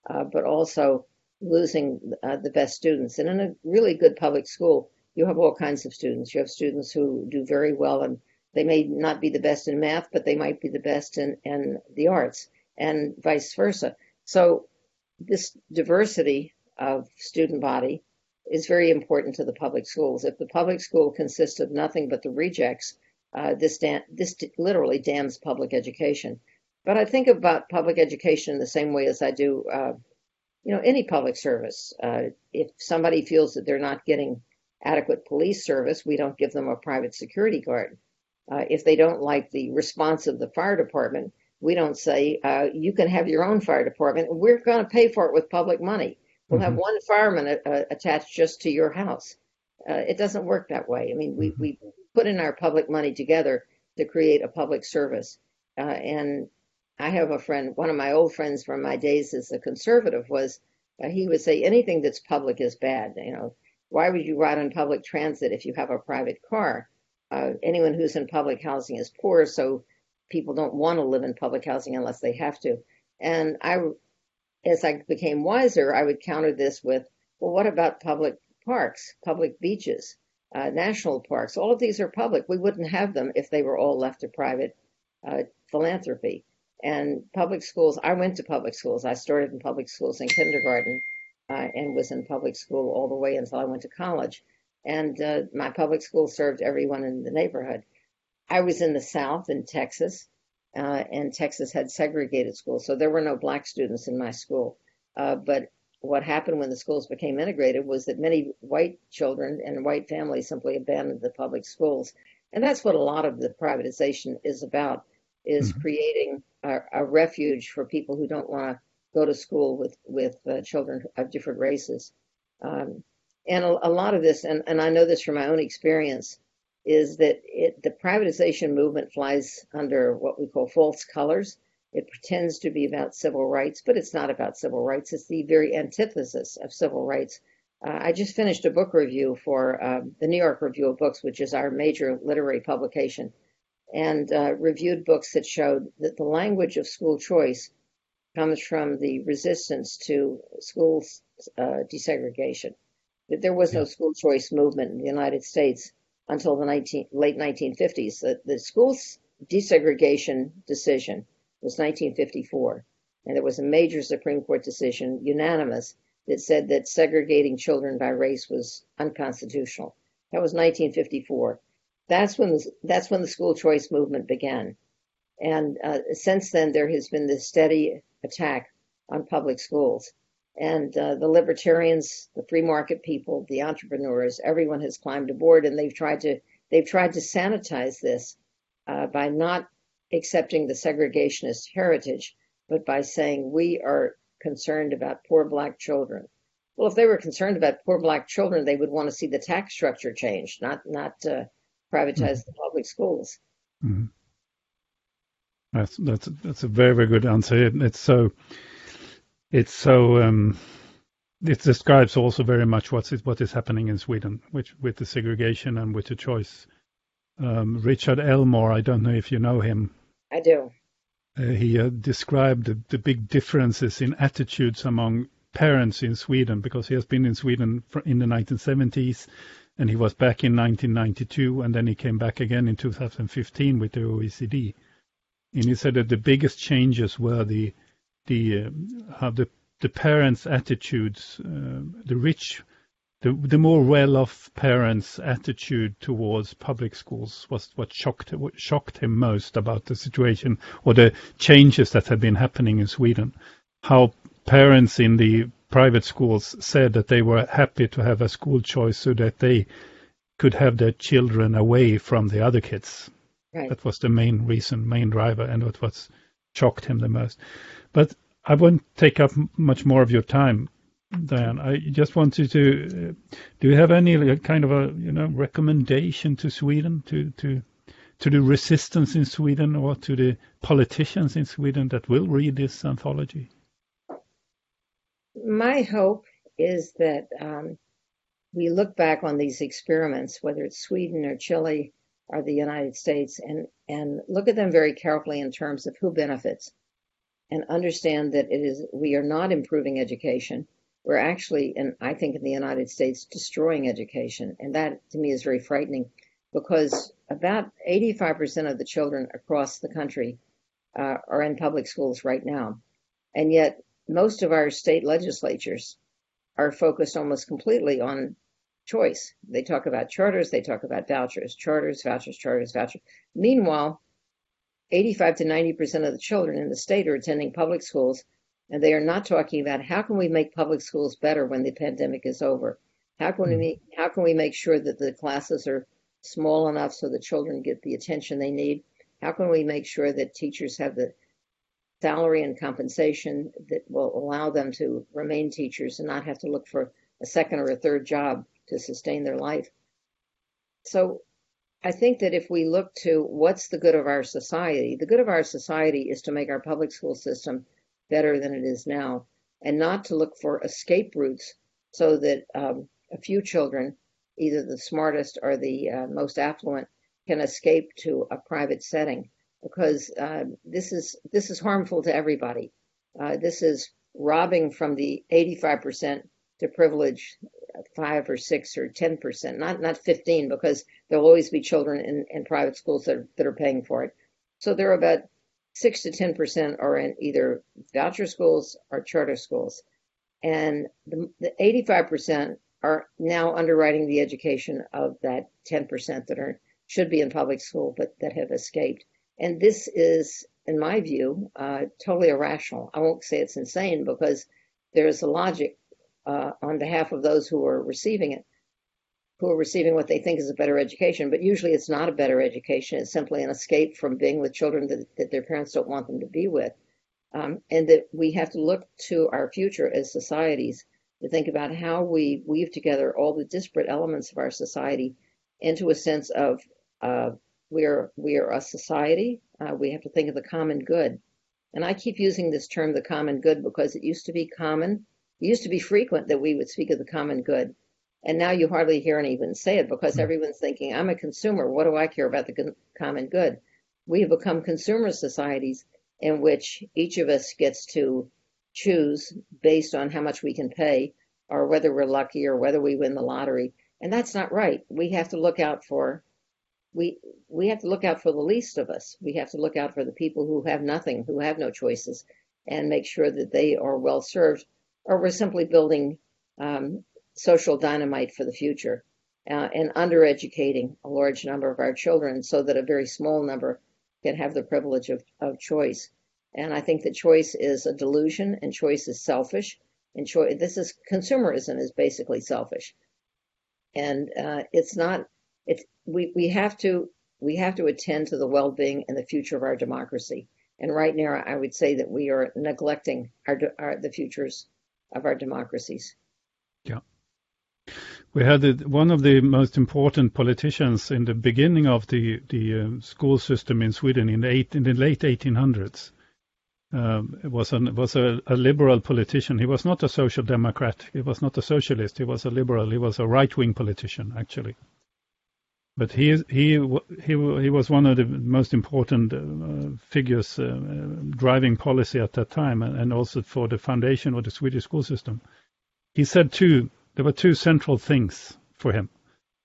uh, but also losing uh, the best students. And in a really good public school, you have all kinds of students. You have students who do very well, and they may not be the best in math, but they might be the best in, in the arts, and vice versa. So, this diversity of student body is very important to the public schools. If the public school consists of nothing but the rejects, uh, this, this literally damns public education. But I think about public education in the same way as I do uh, you know, any public service. Uh, if somebody feels that they're not getting adequate police service, we don't give them a private security guard. Uh, if they don't like the response of the fire department, we don't say, uh, you can have your own fire department. We're going to pay for it with public money. We'll mm-hmm. have one fireman a- uh, attached just to your house. Uh, it doesn't work that way. I mean, we, mm-hmm. we put in our public money together to create a public service. uh, and I have a friend, one of my old friends from my days as a conservative was, uh, he would say anything that's public is bad. You know, why would you ride on public transit if you have a private car? Uh, anyone who's in public housing is poor, so people don't want to live in public housing unless they have to. And I, as I became wiser, I would counter this with, well, what about public parks, public beaches, uh, national parks? All of these are public. We wouldn't have them if they were all left to private uh, philanthropy. And public schools, I went to public schools. I started in public schools in kindergarten uh, and was in public school all the way until I went to college. And uh, my public school served everyone in the neighborhood. I was in the South in Texas, uh, and Texas had segregated schools, so there were no black students in my school. Uh, but what happened when the schools became integrated was that many white children and white families simply abandoned the public schools, and that's what a lot of the privatization is about: is mm-hmm. creating a, a, refuge for people who don't want to go to school with with uh, children of different races. Um, and a, a, lot of this, and, and I know this from my own experience, is that it, the privatization movement flies under what we call false colors. It pretends to be about civil rights, but it's not about civil rights. It's the very antithesis of civil rights. Uh, I just finished a book review for uh, the New York Review of Books, which is our major literary publication, and uh, reviewed books that showed that the language of school choice comes from the resistance to school uh, desegregation. That there was no school choice movement in the United States until the 19, late 1950s. The, the school desegregation decision was 1954, and there was a major Supreme Court decision, unanimous, that said that segregating children by race was unconstitutional. That was 1954. That's when the, that's when the school choice movement began, and uh, since then there has been this steady attack on public schools. And uh, the libertarians, the free market people, the entrepreneurs, everyone has climbed aboard, and they've tried to they've tried to sanitize this uh, by not accepting the segregationist heritage, but by saying we are concerned about poor black children. Well, if they were concerned about poor black children, they would want to see the tax structure changed, not not uh, privatize mm-hmm. the public schools. Mm-hmm. That's that's that's a very very good answer. It's so it's so um, it describes also very much what is what is happening in Sweden, which with the segregation and with the choice. Um, Richard Elmore, I don't know if you know him. I do. Uh, he uh, described the, the, big differences in attitudes among parents in Sweden because he has been in Sweden in the 1970s and he was back in 1992 and then he came back again in 2015 with the OECD. And he said that the biggest changes were the the uh, how the the parents' attitudes, uh, the rich, the the more well-off parents' attitude towards public schools was what shocked what shocked him most about the situation or the changes that had been happening in Sweden. How parents in the private schools said that they were happy to have a school choice so that they could have their children away from the other kids. Right. That was the main reason, main driver, and what was shocked him the most. But I won't take up much more of your time, Diane. I just wanted to. Uh, do you have any kind of a you know recommendation to Sweden to to to the resistance in Sweden or to the politicians in Sweden that will read this anthology? My hope is that um, we look back on these experiments, whether it's Sweden or Chile or the United States, and and look at them very carefully in terms of who benefits and understand that it is we are not improving education. We're actually, and I think in the United States, destroying education, and that to me is very frightening, because about 85% of the children across the country uh, are in public schools right now, and yet most of our state legislatures are focused almost completely on choice. They talk about charters, they talk about vouchers, charters, vouchers, charters, vouchers. Meanwhile, 85 to 90% of the children in the state are attending public schools, and they are not talking about how can we make public schools better when the pandemic is over? How can we hmm. how can we make sure that the classes are small enough so the children get the attention they need? How can we make sure that teachers have the salary and compensation that will allow them to remain teachers and not have to look for a second or a third job to sustain their life? So I think that if we look to what's the good of our society, the good of our society is to make our public school system better than it is now, and not to look for escape routes so that um, a few children, either the smartest or the uh, most affluent, can escape to a private setting because uh, this is this is harmful to everybody. Uh, this is robbing from the 85% to privilege five or six or 10%, not, not 15, because there'll always be children in, in private schools that are, that are paying for it. So there are about six to 10% are in either voucher schools or charter schools. And the, the 85% are now underwriting the education of that 10% that are should be in public school but that have escaped. And this is, in my view, uh, totally irrational. I won't say it's insane because there's a logic uh, on behalf of those who are receiving it, who are receiving what they think is a better education. But usually it's not a better education. It's simply an escape from being with children that, that their parents don't want them to be with. Um, and that we have to look to our future as societies to think about how we weave together all the disparate elements of our society into a sense of uh, we're we are a society. Uh, we have to think of the common good, and I keep using this term, the common good, because it used to be common it used to be frequent that we would speak of the common good. And now you hardly hear anyone say it because mm-hmm. everyone's thinking, I'm a consumer. What do I care about the common good? We have become consumer societies in which each of us gets to choose based on how much we can pay or whether we're lucky or whether we win the lottery. And that's not right. We have to look out for we we have to look out for the least of us. We have to look out for the people who have nothing, who have no choices, and make sure that they are well served or we're simply building um, social dynamite for the future uh, and undereducating a large number of our children so that a very small number can have the privilege of, of choice. And I think that choice is a delusion and choice is selfish. And choice, this is consumerism is basically selfish. And uh, it's not, it's, we, we have to, we have to attend to the well-being and the future of our democracy. And right now, I would say that we are neglecting our, our the futures of our democracies. Yeah. We had one of the most important politicians in the beginning of the the uh, school system in Sweden in the, eight, in the late 1800s. Um, was an, was a, a, liberal politician. He was not a social democrat. He was not a socialist. He was a liberal. He was a right wing politician actually. But he he he he was one of the most important uh, figures uh, driving policy at that time, and also for the foundation of the Swedish school system. He said two. There were two central things for him.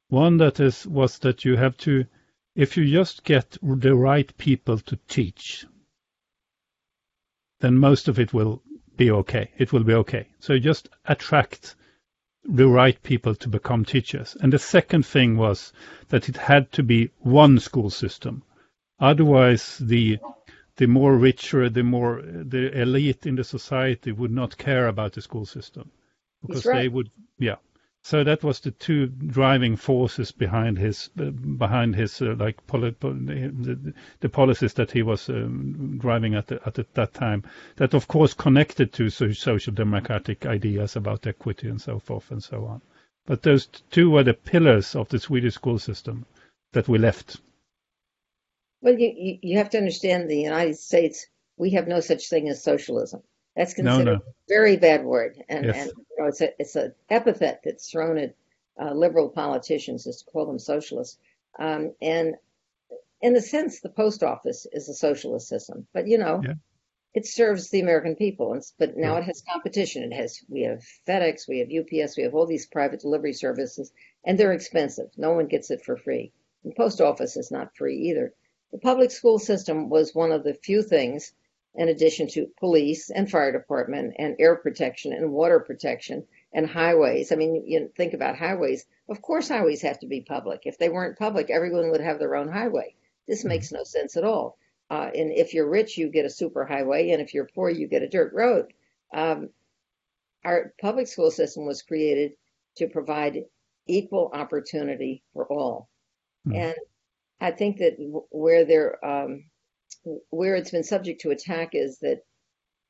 One that is was that you have to, if you just get the right people to teach, then most of it will be okay. It will be okay. So just attract the right people to become teachers. And the second thing was that it had to be one school system. Otherwise, the the more richer, the more the elite in the society would not care about the school system because right. they would, yeah. So that was the two driving forces behind his uh, behind his uh, like the, the, policies that he was um, driving at, the, at the, that time. That of course connected to social democratic ideas about equity and so forth and so on. But those two were the pillars of the Swedish school system that we left. Well, you you have to understand the United States. We have no such thing as socialism. That's considered no, no. a very bad word, and, yes. and you know, it's a it's an epithet that's thrown at uh, liberal politicians is to call them socialists. Um, and in a sense, the post office is a socialist system, but you know, yeah. it serves the American people. And, but now yeah. it has competition. It has we have FedEx, we have UPS, we have all these private delivery services, and they're expensive. No one gets it for free. The post office is not free either. The public school system was one of the few things in addition to police and fire department and air protection and water protection and highways. I mean, you think about highways. Of course, highways have to be public. If they weren't public, everyone would have their own highway. This mm-hmm. makes no sense at all. Uh, and if you're rich, you get a super highway, and if you're poor, you get a dirt road. Um, our public school system was created to provide equal opportunity for all. Mm-hmm. And I think that where there um, where it's been subject to attack is that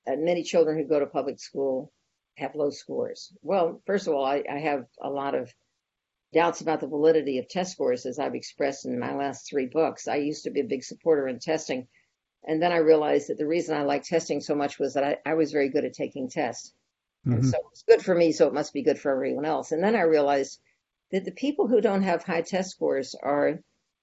uh, many children who go to public school have low scores. Well, first of all, I, I have a lot of doubts about the validity of test scores, as I've expressed in my last three books. I used to be a big supporter in testing. And then I realized that the reason I liked testing so much was that I, I was very good at taking tests. Mm-hmm. And so it's good for me, so it must be good for everyone else. And then I realized that the people who don't have high test scores are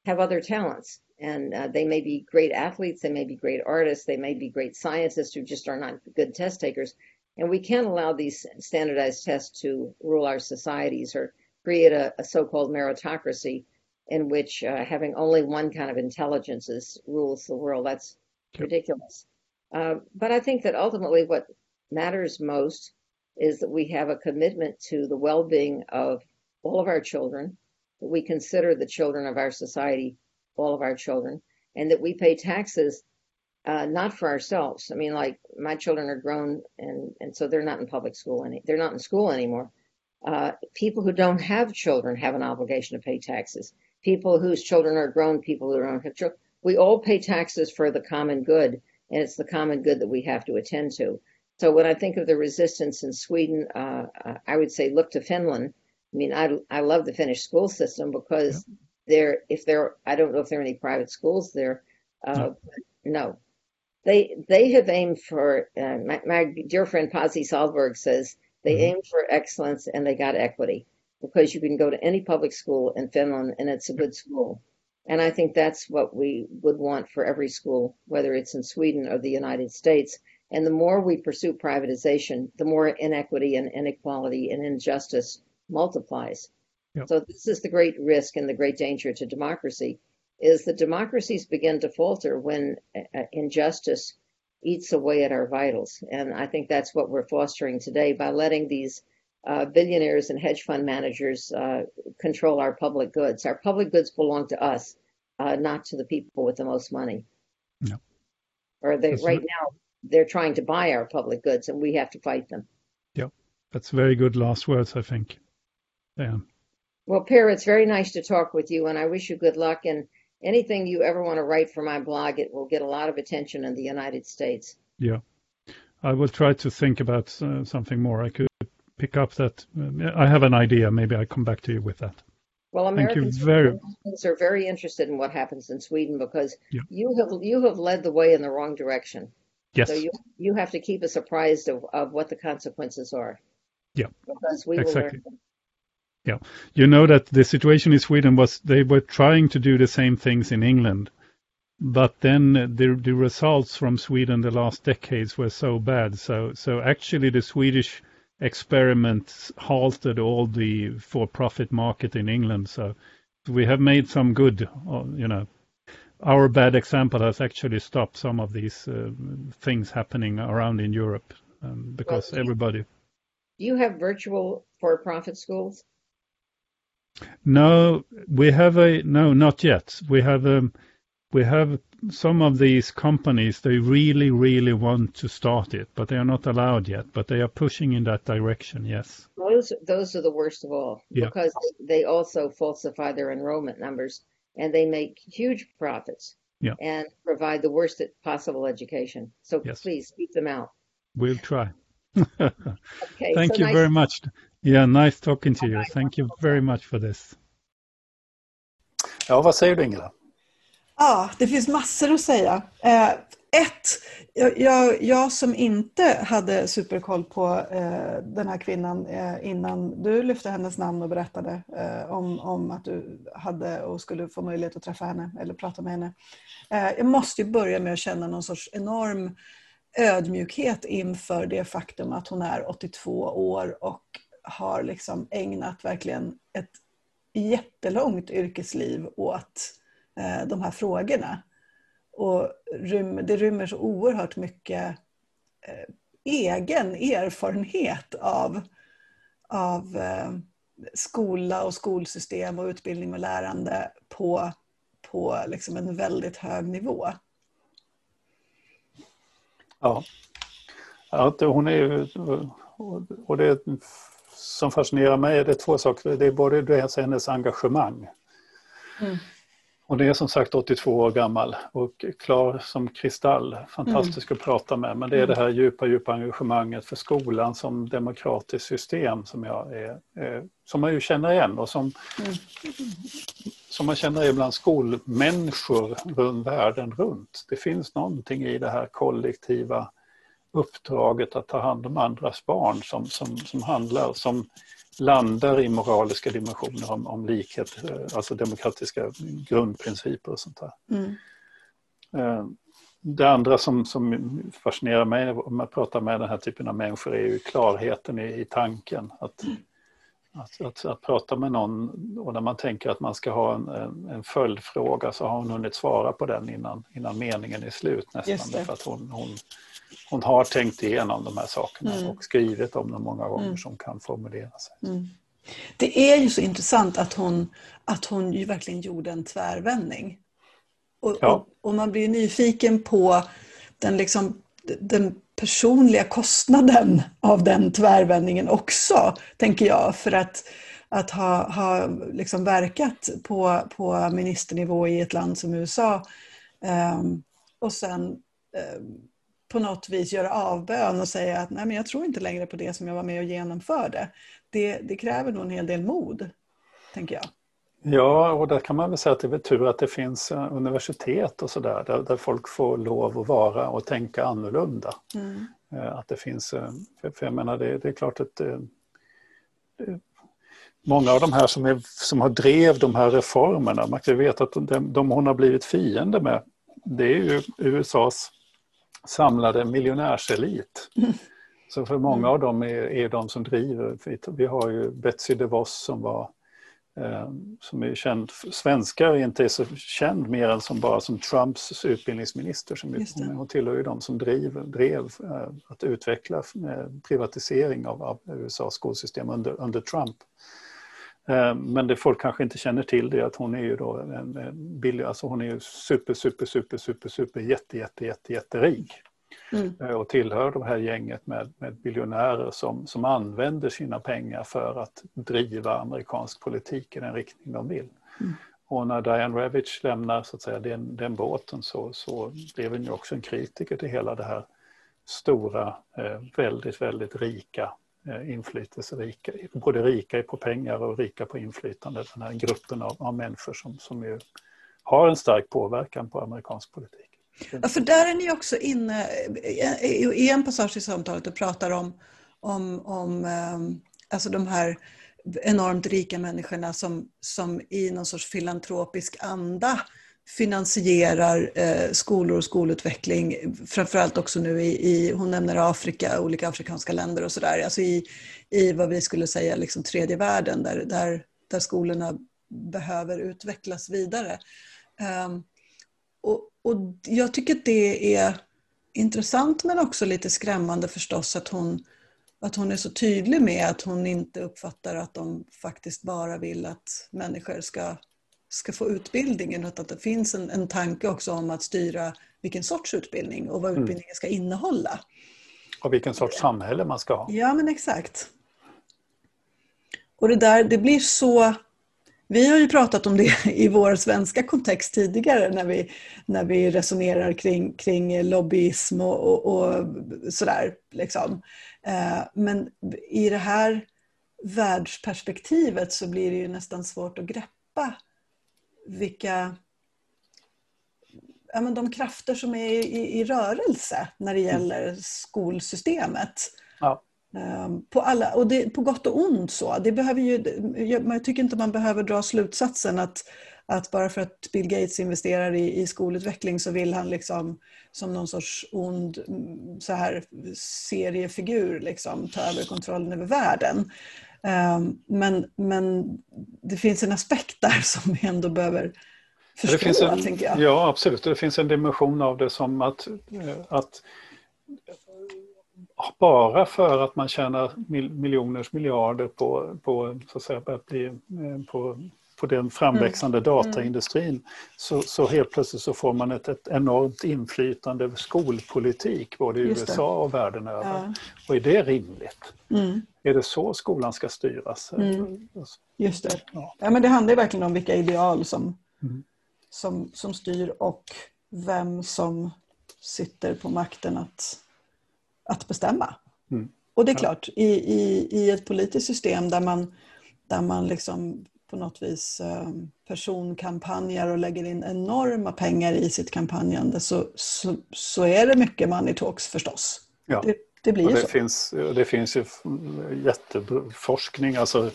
have other talents. And uh, they may be great athletes, they may be great artists, they may be great scientists who just are not good test takers. And we can't allow these standardized tests to rule our societies or create a, a so-called meritocracy in which uh, having only one kind of intelligence is, rules the world. That's ridiculous. Uh, but I think that ultimately what matters most is that we have a commitment to the well-being of all of our children, that we consider the children of our society all of our children, and that we pay taxes uh, not for ourselves. I mean, like my children are grown, and and so they're not in public school any, they're not in school anymore. Uh, people who don't have children have an obligation to pay taxes. People whose children are grown, people who don't have children, we all pay taxes for the common good, and it's the common good that we have to attend to. So when I think of the resistance in Sweden, uh, I would say look to Finland. I mean, I I love the Finnish school system because yeah. There, if there, I don't know if there are any private schools there. Uh, no. no. They they have aimed for. Uh, my, my dear friend Pasi Sahlberg says they mm-hmm. aimed for excellence and they got equity because you can go to any public school in Finland and it's a good school. And I think that's what we would want for every school, whether it's in Sweden or the United States. And the more we pursue privatization, the more inequity and inequality and injustice multiplies. Yep. So this is the great risk and the great danger to democracy is that democracies begin to falter when uh, injustice eats away at our vitals. And I think that's what we're fostering today by letting these uh, billionaires and hedge fund managers uh, control our public goods. Our public goods belong to us, uh, not to the people with the most money. No. Or they right, right now they're trying to buy our public goods, and we have to fight them. Yeah, that's very good last words, I think. Yeah. Well, Per, it's very nice to talk with you, and I wish you good luck. And anything you ever want to write for my blog, it will get a lot of attention in the United States. Yeah, I will try to think about uh, something more. I could pick up that. Uh, I have an idea. Maybe I come back to you with that. Well, Americans very... are very interested in what happens in Sweden because yeah. you have you have led the way in the wrong direction. Yes. So you you have to keep us apprised of, of what the consequences are. Yeah. Because we exactly. will learn. Yeah. You know that the situation in Sweden was they were trying to do the same things in England. But then the the results from Sweden the last decades were so bad. So so actually the Swedish experiment halted all the for-profit market in England. So we have made some good, uh, you know, our bad example has actually stopped some of these uh, things happening around in Europe um, because well, everybody. Do you have virtual for-profit schools? No, we have a no, not yet. We have um, we have some of these companies. They really, really want to start it, but they are not allowed yet. But they are pushing in that direction. Yes. Those those are the worst of all yeah. because they also falsify their enrollment numbers and they make huge profits. Yeah. And provide the worst possible education. So yes. please keep them out. We'll try. okay, Thank so you nice very much. Yeah, nice talking to you. Thank you very much for this. Ja, vad säger du Ingela? Ja, det finns massor att säga. Eh, ett, jag, jag, som inte hade superkoll på eh, den här kvinnan eh, innan du lyfte hennes namn och berättade eh, om, om att du hade och skulle få möjlighet att träffa henne eller prata med henne. Eh, jag måste ju börja med att känna någon sorts enorm ödmjukhet inför det faktum att hon är 82 år och har liksom ägnat verkligen ett jättelångt yrkesliv åt eh, de här frågorna. Och det rymmer så oerhört mycket eh, egen erfarenhet av, av eh, skola och skolsystem och utbildning och lärande på, på liksom en väldigt hög nivå. Ja, Att hon är och det som fascinerar mig är det två saker. Det är både det hennes engagemang. Mm. Och det är som sagt 82 år gammal och klar som kristall. Fantastisk mm. att prata med. Men det är det här djupa, djupa engagemanget för skolan som demokratiskt system som, jag är, eh, som man ju känner igen och som, mm. som man känner ibland skolmänniskor runt världen runt. Det finns någonting i det här kollektiva uppdraget att ta hand om andras barn som, som, som handlar, som landar i moraliska dimensioner om, om likhet, eh, alltså demokratiska grundprinciper och sånt där. Mm. Eh, det andra som, som fascinerar mig om man pratar med den här typen av människor är ju klarheten i, i tanken. Att, mm. att, att, att, prata med någon och när man tänker att man ska ha en, en, en följdfråga så har hon hunnit svara på den innan, innan meningen är slut nästan. För att hon, hon hon har tänkt igenom de här sakerna mm. och skrivit om dem många gånger mm. som kan formulera sig. Mm. Det är ju så intressant att hon, att hon ju verkligen gjorde en tvärvändning. Och, ja. och, och man blir nyfiken på den, liksom, den personliga kostnaden av den tvärvändningen också, tänker jag. För att, att ha, ha liksom verkat på, på ministernivå i ett land som USA um, och sen um, på något vis göra avbön och säga att Nej, men jag tror inte längre på det som jag var med och genomförde. Det, det kräver nog en hel del mod, tänker jag. Ja, och där kan man väl säga att det är tur att det finns eh, universitet och sådär där, där folk får lov att vara och tänka annorlunda. Mm. Eh, att det finns, eh, för jag menar det, det är klart att det, många av de här som, är, som har drev de här reformerna, man kan veta att de, de hon har blivit fiende med, det är ju USAs samlade miljonärselit. Mm. Så för många av dem är, är de som driver. Vi har ju Betsy DeVos som var eh, som är känd, svenskar är inte så känd mer än som bara som Trumps utbildningsminister. Som hon, hon tillhör ju de som driv, drev eh, att utveckla eh, privatisering av, av USAs skolsystem under, under Trump. Eh, men det folk kanske inte känner till det är att hon är ju då en, billig, alltså hon är ju super, super, super, super, super, jätte, jätte, jätte, jätterik. Mm. Eh, och tillhör det här gänget med, med biljonärer som, som använder sina pengar för att driva amerikansk politik i den riktning de vill. Mm. Och när Diane Ravitch lämnar så att säga, den, den båten så, så blev hon ju också en kritiker till hela det här stora, eh, väldigt, väldigt rika Eh, inflytelserika, både rika på pengar och rika på inflytande, den här gruppen av, av människor som, som ju har en stark påverkan på amerikansk politik. Ja, för där är ni också inne i en passage i samtalet och pratar om, om, om ehm, alltså de här enormt rika människorna som, som i någon sorts filantropisk anda finansierar eh, skolor och skolutveckling, framförallt också nu i, i, hon nämner Afrika, olika afrikanska länder och sådär, alltså i, i vad vi skulle säga liksom tredje världen där, där, där skolorna behöver utvecklas vidare. Um, och, och jag tycker att det är intressant men också lite skrämmande förstås att hon, att hon är så tydlig med att hon inte uppfattar att de faktiskt bara vill att människor ska ska få utbildningen utan att det finns en, en tanke också om att styra vilken sorts utbildning och vad mm. utbildningen ska innehålla. Och vilken sorts samhälle man ska ha. Ja men exakt. Och det där, det blir så... Vi har ju pratat om det i vår svenska kontext tidigare när vi, när vi resonerar kring, kring lobbyism och, och, och sådär. Liksom. Eh, men i det här världsperspektivet så blir det ju nästan svårt att greppa vilka ja, men de krafter som är i, i rörelse när det mm. gäller skolsystemet. Ja. Um, på, alla, och det, på gott och ont. så. Det behöver ju, jag tycker inte man behöver dra slutsatsen att, att bara för att Bill Gates investerar i, i skolutveckling så vill han liksom som någon sorts ond mm, så här, seriefigur liksom, ta över kontrollen över världen. Ehm, men, men det finns en aspekt där som vi ändå behöver förstå, det finns en, tänker jag. Ja, absolut. Det finns en dimension av det som att, att bara för att man tjänar miljoners miljarder på, på, så att säga, på på den framväxande mm. dataindustrin mm. så, så helt plötsligt så får man ett, ett enormt inflytande över skolpolitik både i USA och världen över. Ja. Och är det rimligt? Mm. Är det så skolan ska styras? Mm. Just det. Ja. ja. men det handlar verkligen om vilka ideal som, mm. som, som styr och vem som sitter på makten att, att bestämma. Mm. Och det är klart, i, i, i ett politiskt system där man, där man liksom på något vis eh, personkampanjer och lägger in enorma pengar i sitt kampanjande så, så, så är det mycket money talks förstås. Ja. Det, det blir och ju det så. Finns, det finns ju jätteforskning, alltså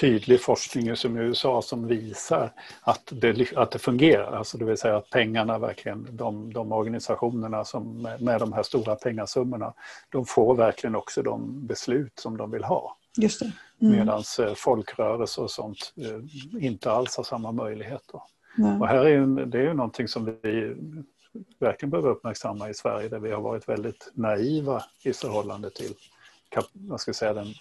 tydlig forskning som i USA som visar att det, att det fungerar. Alltså det vill säga att pengarna verkligen, de, de organisationerna som med de här stora pengasummorna, de får verkligen också de beslut som de vill ha. Just det. Mm. Medan folkrörelser och sånt eh, inte alls har samma möjligheter. Nej. Och här är ju, det är ju någonting som vi verkligen behöver uppmärksamma i Sverige där vi har varit väldigt naiva i förhållande till vad ska jag säga, den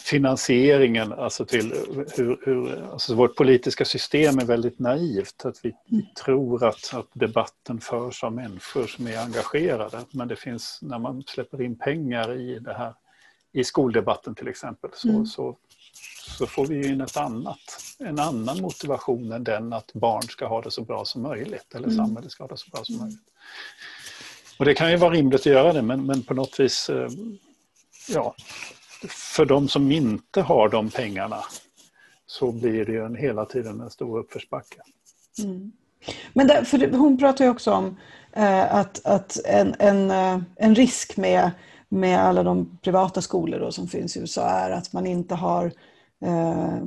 finansieringen, alltså till hur, hur alltså vårt politiska system är väldigt naivt. Att vi, vi tror att, att debatten förs av människor som är engagerade. Men det finns, när man släpper in pengar i det här, i skoldebatten till exempel, så, Mm. så, så får vi ju in ett annat, en annan motivation än den att barn ska ha det så bra som möjligt, eller Mm. samhället ska ha det så bra som möjligt. Och det kan ju vara rimligt att göra det, men, men på något vis, eh, ja, för de som inte har de pengarna så blir det ju en, hela tiden en stor uppförsbacke. Mm. Men där, hon pratar ju också om eh, att, att en, en, eh, en risk med, med alla de privata skolor då, som finns i USA är att man inte har eh,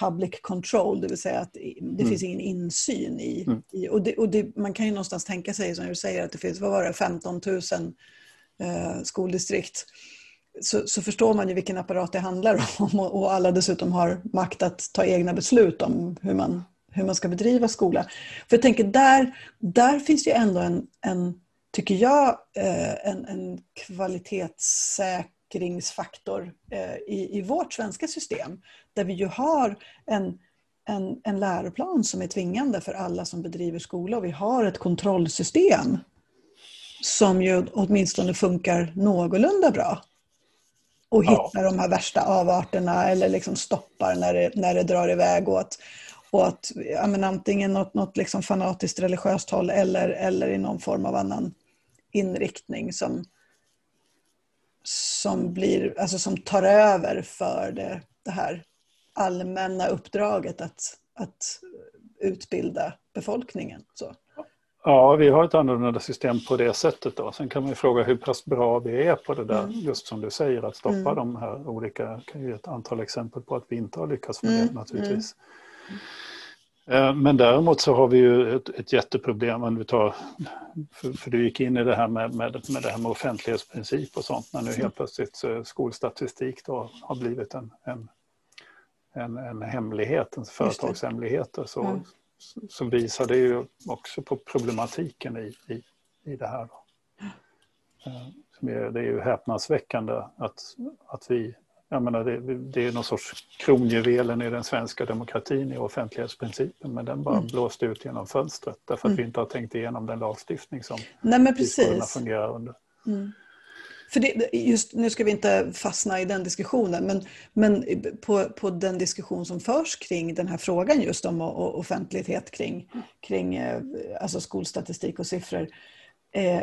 public control, det vill säga att det Mm. finns ingen insyn i... Mm. i och det, och det, man kan ju någonstans tänka sig, som du säger, att det finns vad var det, 15 000 eh, skoldistrikt. Så, så förstår man ju vilken apparat det handlar om och, och alla dessutom har makt att ta egna beslut om hur man, hur man ska bedriva skola. För jag tänker där, där finns ju ändå en, en tycker jag, eh, en, en kvalitetssäkringsfaktor eh, i, i vårt svenska system. Där vi ju har en, en, en läroplan som är tvingande för alla som bedriver skola och vi har ett kontrollsystem som ju åtminstone funkar någorlunda bra. Och Ja. hittar de här värsta avarterna eller liksom stoppar när det, när det drar iväg åt, åt ja, men antingen något, något liksom fanatiskt religiöst håll eller, eller i någon form av annan inriktning som, som, blir, alltså som tar över för det, det här allmänna uppdraget att, att utbilda befolkningen. Så. Ja, vi har ett annorlunda system på det sättet. Då. Sen kan man ju fråga hur pass bra vi är på det där, Mm. just som du säger, att stoppa Mm. de här olika, jag kan ge ett antal exempel på att vi inte har lyckats med Mm, det naturligtvis. Eh, Men däremot så har vi ju ett, ett jätteproblem om vi tar, för, för du gick in i det här med, med, med det här med offentlighetsprincip och sånt, när nu helt plötsligt eh, skolstatistik då har blivit en, en, en, en hemlighet, en företagshemlighet. Så, Mm. så visar det ju också på problematiken i, i, i det här. Då. Eh, Det är ju häpnadsväckande att, att vi, jag menar det, det är någon sorts kronjuvelen i den svenska demokratin i offentlighetsprincipen men den bara Mm. blåste ut genom fönstret därför att Mm. vi inte har tänkt igenom den lagstiftning som Nej fungerar under. Mm. För det, just, nu ska vi inte fastna i den diskussionen, men, men på, på den diskussion som förs kring den här frågan just om offentlighet kring, kring eh, alltså skolstatistik och siffror. Eh,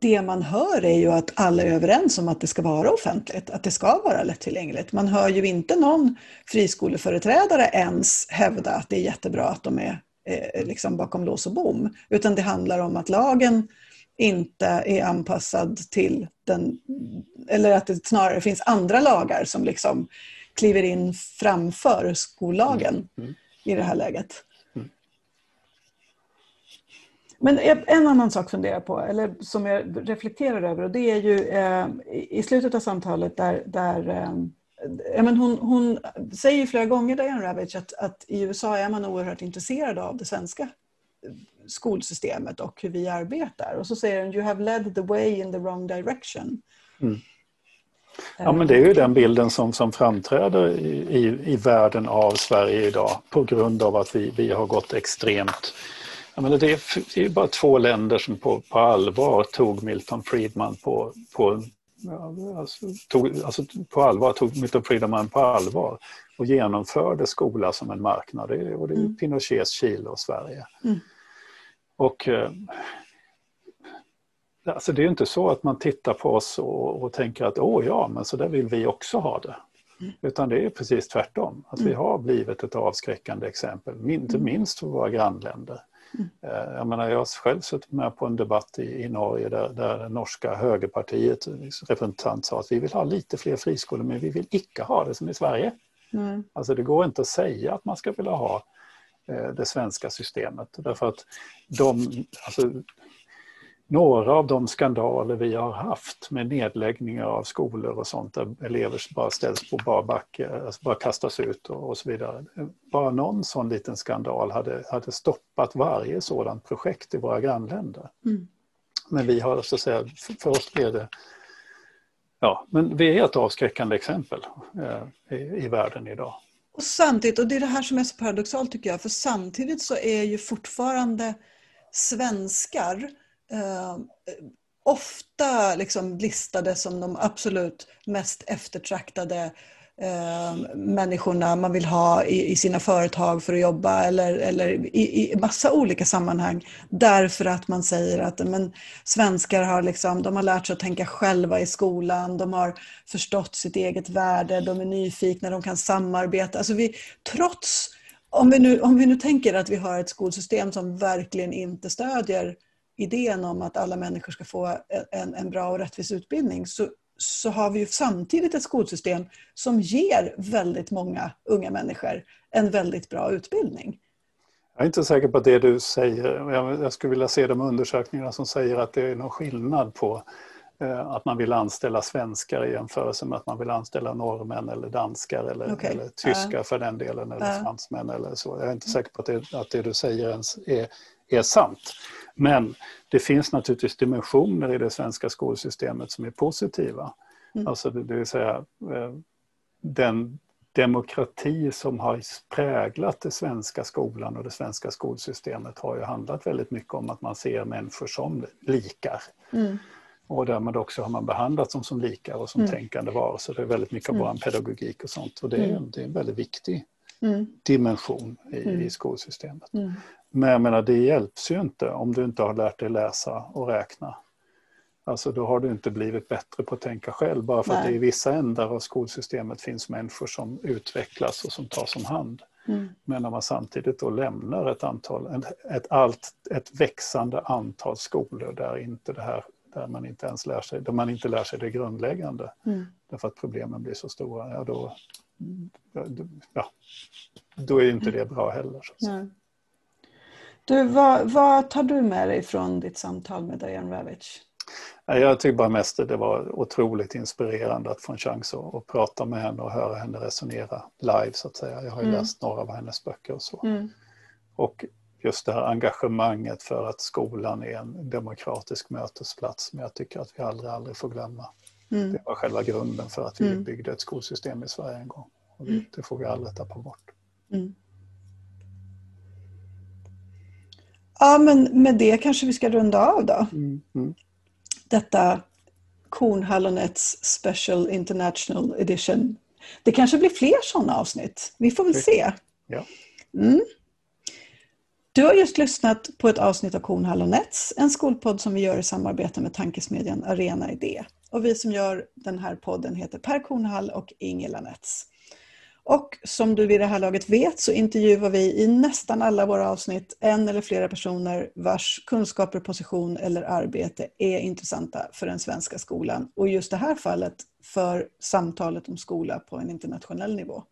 det man hör är ju att alla är överens om att det ska vara offentligt, att det ska vara lättillgängligt. Man hör ju inte någon friskoleföreträdare ens hävda att det är jättebra att de är eh, liksom bakom lås och bom, utan det handlar om att lagen inte är anpassad till den, eller att det snarare finns andra lagar som liksom kliver in framför skollagen Mm. i det här läget. Men en annan sak funderar jag på, eller som jag reflekterar över, och det är ju eh, i slutet av samtalet där, där eh, men hon, hon säger ju flera gånger, Diane Ravitch, att, att i USA är man oerhört intresserad av det svenska skolsystemet och hur vi arbetar. Och så säger hon, you have led the way in the wrong direction. Mm. Ja, men det är ju den bilden som, som framträder i, i, i världen av Sverige idag på grund av att vi, vi har gått extremt... Jag menar, det är ju bara två länder som på, på allvar tog Milton Friedman på, på alltså, tog, alltså, på allvar, tog Milton Friedman på allvar och genomförde skola som en marknad. Det, och det är mm. Pinochets Chile och Sverige. Mm. Och eh, alltså det är inte så att man tittar på oss och, och tänker att åh ja, men så där vill vi också ha det. Mm. Utan det är precis tvärtom, att vi mm. har blivit ett avskräckande exempel, inte mm. minst för våra grannländer. Mm. Jag, menar, jag har själv suttit med på en debatt i, i Norge där, där det norska högerpartiet representant sa att vi vill ha lite fler friskolor men vi vill icke ha det som i Sverige. Mm. Alltså det går inte att säga att man ska vilja ha eh, det svenska systemet därför att de, alltså, några av de skandaler vi har haft med nedläggningar av skolor och sånt där elever bara ställs på bar backe, alltså bara kastas ut och, så vidare. Bara någon sån liten skandal hade, hade stoppat varje sådant projekt i våra grannländer. Mm. Men vi har så att säga, för oss blev det Ja, men vi är ett avskräckande exempel eh, i, i världen idag. Och samtidigt, och det är det här som är så paradoxalt tycker jag, för samtidigt så är ju fortfarande svenskar eh, ofta liksom listade som de absolut mest eftertraktade eh, människorna man vill ha i, i, sina företag för att jobba eller, eller i, i massa olika sammanhang. Därför att man säger att men, svenskar har, liksom, de har lärt sig att tänka själva i skolan, de har förstått sitt eget värde, de är nyfikna, de kan samarbeta. Alltså vi, trots, om vi, nu, om vi nu tänker att vi har ett skolsystem som verkligen inte stödjer idén om att alla människor ska få en, en bra och rättvis utbildning så, så har vi ju samtidigt ett skolsystem som ger väldigt många unga människor en väldigt bra utbildning. Jag är inte säker på det du säger. Jag skulle vilja se de undersökningarna som säger att det är någon skillnad på eh, att man vill anställa svenskar i jämförelse med att man vill anställa norrmän eller danskar eller, okay. eller tyskar uh. för den delen eller uh. fransmän eller så. Jag är inte säker på att det, att det du säger ens är, är sant. Men det finns naturligtvis dimensioner i det svenska skolsystemet som är positiva. Mm. Alltså det, vill säga eh, den demokrati som har präglat den svenska skolan och det svenska skolsystemet har ju handlat väldigt mycket om att man ser människor som likar. Mm. Och därmed också har man behandlat dem som likar och som mm. tänkande varelser. Det är väldigt mycket av mm. vår pedagogik och sånt. Och det är, mm. det är en väldigt viktig mm. dimension i, i skolsystemet. Men jag menar, det hjälps ju inte om du inte har lärt dig läsa och räkna. Alltså då har du inte blivit bättre på att tänka själv bara för Nej. att det i vissa ändar av skolsystemet finns människor som utvecklas och som tas om hand. Mm. Men när man samtidigt då lämnar ett antal, ett, allt, ett växande antal skolor där, inte det här, där man inte ens lär sig, där man inte lär sig det grundläggande. Mm. Därför att problemen blir så stora, ja då, ja, då är inte det bra heller. Så du, vad, vad, tar du med dig från ditt samtal med Diane Ravitch? Jag tycker bara mest att det var otroligt inspirerande att få en chans att, att, prata med henne och höra henne resonera live så att säga. Jag har ju mm. läst några av hennes böcker och så. Mm. Och just det här engagemanget för att skolan är en demokratisk mötesplats som jag tycker att vi aldrig, aldrig får glömma. Mm. Det var själva grunden för att vi mm. byggde ett skolsystem i Sverige en gång. Och det, mm. det får vi aldrig tappa bort. Mm. Ja, men med det kanske vi ska runda av då. Mm, mm. Detta Kornhallonets Special International Edition. Det kanske blir fler sådana avsnitt. Vi får väl se. Ja. Mm. Du har just lyssnat på ett avsnitt av Kornhallonets, en skolpodd som vi gör i samarbete med tankesmedjan Arena Idé. Och vi som gör den här podden heter Per Kornhall och Ingela Nets. Och som du vid det här laget vet så intervjuar vi i nästan alla våra avsnitt en eller flera personer vars kunskaper, position eller arbete är intressanta för den svenska skolan. Och i just det här fallet för samtalet om skola på en internationell nivå.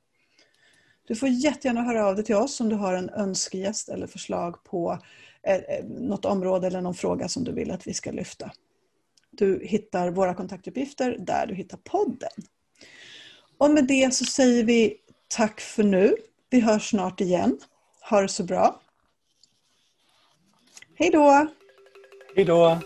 Du får jättegärna höra av dig till oss om du har en önskegäst eller förslag på eh, eh, något område eller någon fråga som du vill att vi ska lyfta. Du hittar våra kontaktuppgifter där du hittar podden. Och med det så säger vi tack för nu. Vi hörs snart igen. Ha det så bra. Hej då! Hej då!